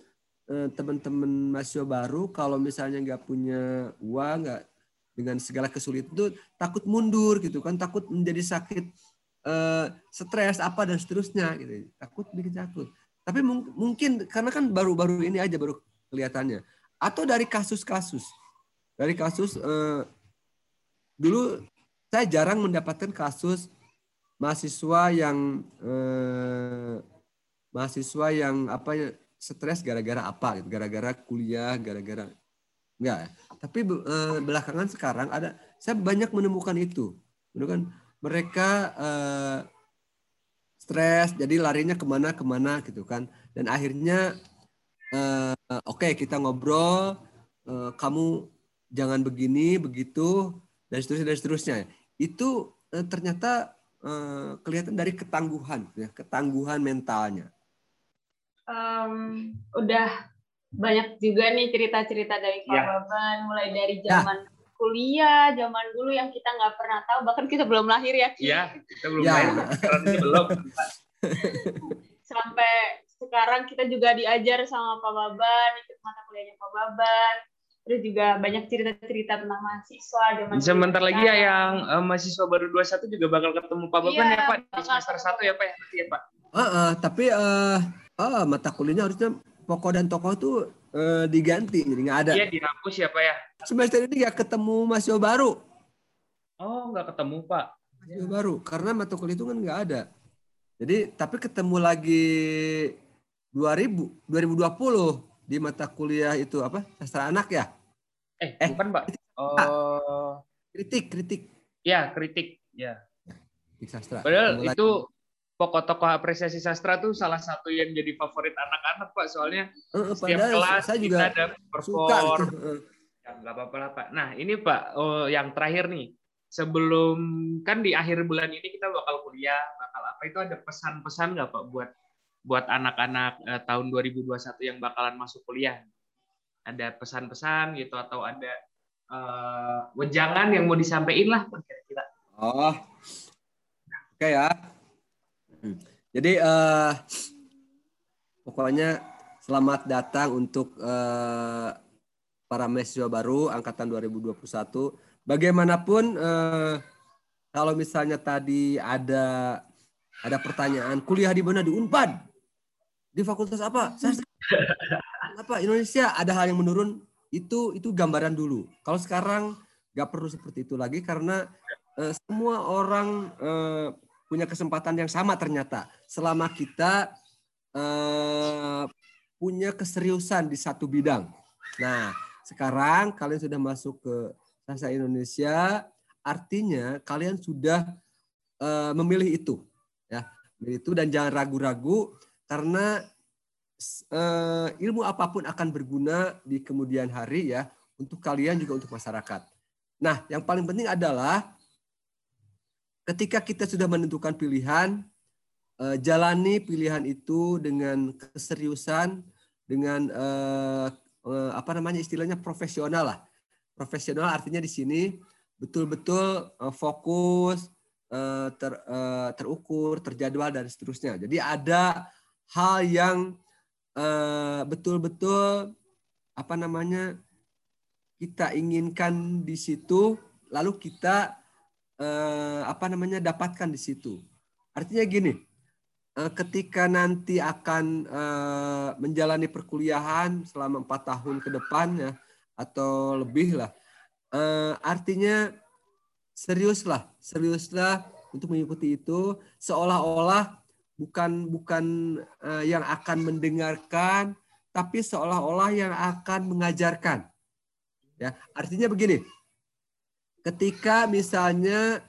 teman-teman mahasiswa baru kalau misalnya nggak punya uang, nggak dengan segala kesulitan itu takut mundur gitu kan, takut menjadi sakit uh, stres apa dan seterusnya gitu. Takut bikin takut. Tapi mung mungkin karena kan baru-baru ini aja baru kelihatannya. Atau dari kasus-kasus. Dari kasus uh, dulu saya jarang mendapatkan kasus mahasiswa yang uh, mahasiswa yang apa ya stres gara-gara apa gitu, gara-gara kuliah, gara-gara enggak. Tapi uh, belakangan sekarang ada saya banyak menemukan itu. Kan mereka uh, stres jadi larinya ke mana ke mana gitu kan dan akhirnya uh, oke okay, kita ngobrol uh, kamu jangan begini begitu dan seterusnya dan seterusnya itu uh, ternyata uh, kelihatan dari ketangguhan ya ketangguhan mentalnya um, udah banyak juga nih cerita-cerita dari Pak ya. Baban mulai dari nah, zaman ya kuliah zaman dulu yang kita nggak pernah tahu bahkan kita belum lahir ya. Iya kita belum ya. lahir belum. Sampai sekarang kita juga diajar sama Pak Baban ikut mata kuliahnya Pak Baban. Terus juga banyak cerita-cerita tentang mahasiswa zaman sebentar lagi ya yang uh, mahasiswa baru 21 juga bakal ketemu Pak Baban ya, ya Pak di semester satu ya Pak ya ya Pak? Uh, uh, tapi uh, uh, mata kuliahnya harusnya pokok dan tokoh tuh uh, diganti jadi nggak ada iya dihapus ya Pak ya semester ini nggak ketemu mahasiswa baru. Oh, nggak ketemu Pak. Mahasiswa baru karena mata kuliah itu kan nggak ada. Jadi tapi ketemu lagi 2000 2020 di mata kuliah itu apa? Sastra anak ya? Eh, eh bukan Pak. Oh, kritik, kritik. Ya, kritik. Ya. Kritik sastra. Padahal ketemu itu pokok tokoh apresiasi sastra tuh salah satu yang jadi favorit anak-anak Pak. Soalnya uh, setiap kelas saya juga kita ada perform. Suka Ya, nggak apa-apa lah Pak. Nah ini Pak, oh, yang terakhir nih. Sebelum kan di akhir bulan ini kita bakal kuliah, bakal apa itu ada pesan-pesan nggak Pak buat buat anak-anak eh, tahun 2021 yang bakalan masuk kuliah? Ada pesan-pesan gitu atau ada uh, wejangan yang mau disampaikan lah kira-kira? Oh, oke okay, ya. Hmm. Jadi uh, pokoknya selamat datang untuk uh, para mahasiswa baru angkatan 2021. Bagaimanapun eh, kalau misalnya tadi ada ada pertanyaan kuliah di mana? Di Unpad. Di fakultas apa? Saya apa? Indonesia. Ada hal yang menurun. Itu itu gambaran dulu. Kalau sekarang nggak perlu seperti itu lagi karena eh, semua orang eh, punya kesempatan yang sama ternyata. Selama kita eh, punya keseriusan di satu bidang. Nah sekarang kalian sudah masuk ke bahasa Indonesia, artinya kalian sudah uh, memilih itu, ya, memilih itu dan jangan ragu-ragu karena uh, ilmu apa pun akan berguna di kemudian hari ya untuk kalian juga untuk masyarakat. Nah, yang paling penting adalah ketika kita sudah menentukan pilihan, uh, jalani pilihan itu dengan keseriusan, dengan uh, Eh, apa namanya istilahnya profesional lah. Profesional artinya di sini betul-betul eh, fokus, eh, ter, terukur, terjadwal dan seterusnya. Jadi ada hal yang betul-betul apa namanya kita inginkan di situ, lalu kita apa namanya dapatkan di situ. Artinya gini, Eh, ketika nanti akan uh, menjalani perkuliahan selama empat tahun ke depan ya atau lebih lah uh, artinya seriuslah seriuslah untuk mengikuti itu seolah-olah bukan bukan uh, yang akan mendengarkan tapi seolah-olah yang akan mengajarkan ya artinya begini ketika misalnya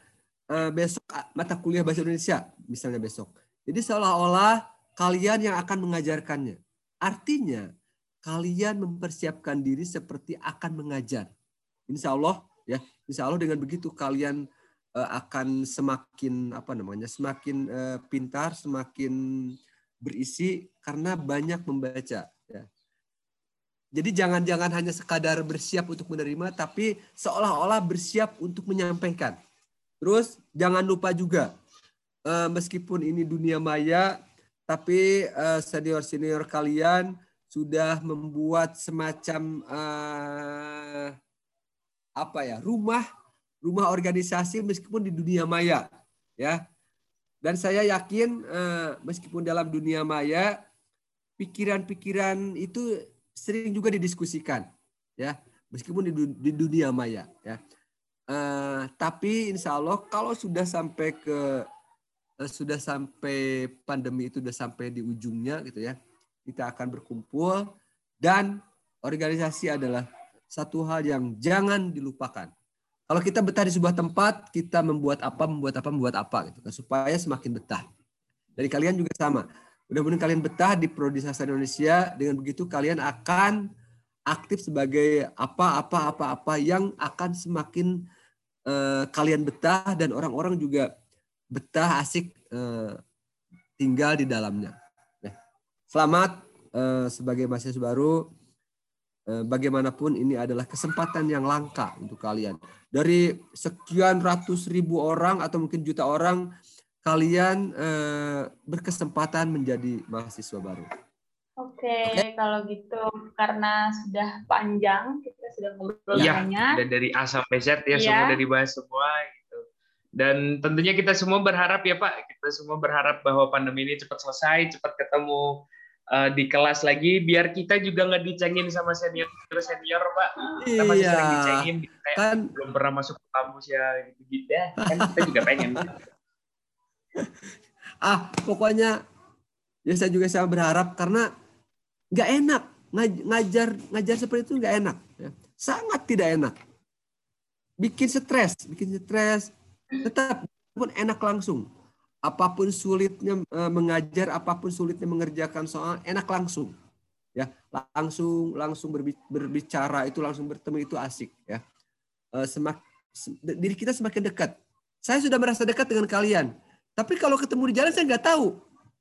uh, besok mata kuliah bahasa Indonesia misalnya besok jadi seolah-olah kalian yang akan mengajarkannya. Artinya kalian mempersiapkan diri seperti akan mengajar. Insya Allah ya, insya Allah dengan begitu kalian uh, akan semakin apa namanya semakin uh, pintar semakin berisi karena banyak membaca ya. Jadi jangan-jangan hanya sekadar bersiap untuk menerima tapi seolah-olah bersiap untuk menyampaikan. Terus jangan lupa juga uh, meskipun ini dunia maya tapi senior-senior uh, kalian sudah membuat semacam uh, apa ya rumah rumah organisasi meskipun di dunia maya ya dan saya yakin eh, meskipun dalam dunia maya pikiran-pikiran itu sering juga didiskusikan ya meskipun di, di dunia maya ya eh, tapi insya Allah kalau sudah sampai ke eh, sudah sampai pandemi itu sudah sampai di ujungnya gitu ya kita akan berkumpul dan organisasi adalah satu hal yang jangan dilupakan kalau kita betah di sebuah tempat, kita membuat apa, membuat apa, membuat apa gitu kan supaya semakin betah. Dari kalian juga sama. Mudah-mudahan kalian betah di Prodi Sastra Indonesia. Dengan begitu kalian akan aktif sebagai apa-apa apa-apa yang akan semakin uh, kalian betah dan orang-orang juga betah asik uh, tinggal di dalamnya. Nah, selamat uh, sebagai mahasiswa baru bagaimanapun ini adalah kesempatan yang langka untuk kalian. Dari sekian ratus ribu orang atau mungkin juta orang, kalian eh, berkesempatan menjadi mahasiswa baru. Oke, okay, okay. kalau gitu karena sudah panjang kita sudah ngobrol ya, banyak. Dan dari A sampai Z ya, ya. semua udah dibahas semua gitu. Dan tentunya kita semua berharap ya Pak, kita semua berharap bahwa pandemi ini cepat selesai, cepat ketemu uh, di kelas lagi biar kita juga nggak dicengin sama senior senior pak kita masih iya. sering dicengin gitu, kayak kan belum pernah masuk ke kampus ya gitu gitu ya kan kita juga pengen ah pokoknya ya saya juga saya berharap karena nggak enak ngajar ngajar seperti itu nggak enak ya. sangat tidak enak bikin stres bikin stres tetap pun enak langsung apa pun sulitnya eh, mengajar, apa pun sulitnya mengerjakan soal, enak langsung. Ya, langsung langsung berbicara itu langsung bertemu itu asik ya. Eh, semak, diri kita semakin dekat. Saya sudah merasa dekat dengan kalian. Tapi kalau ketemu di jalan saya nggak tahu.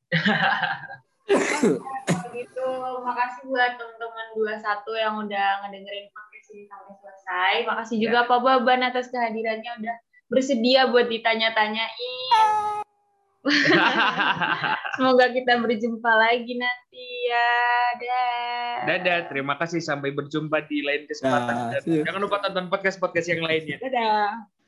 gitu, makasih buat teman-teman 21 yang udah ngedengerin podcast ini sampai selesai. Makasih juga ya. Pak Baban atas kehadirannya udah bersedia buat ditanya-tanyain. Semoga kita berjumpa lagi nanti ya. Dadah. Dadah. Terima kasih. Sampai berjumpa di lain kesempatan. Nah, Jangan lupa tonton podcast-podcast yang lainnya. Dadah.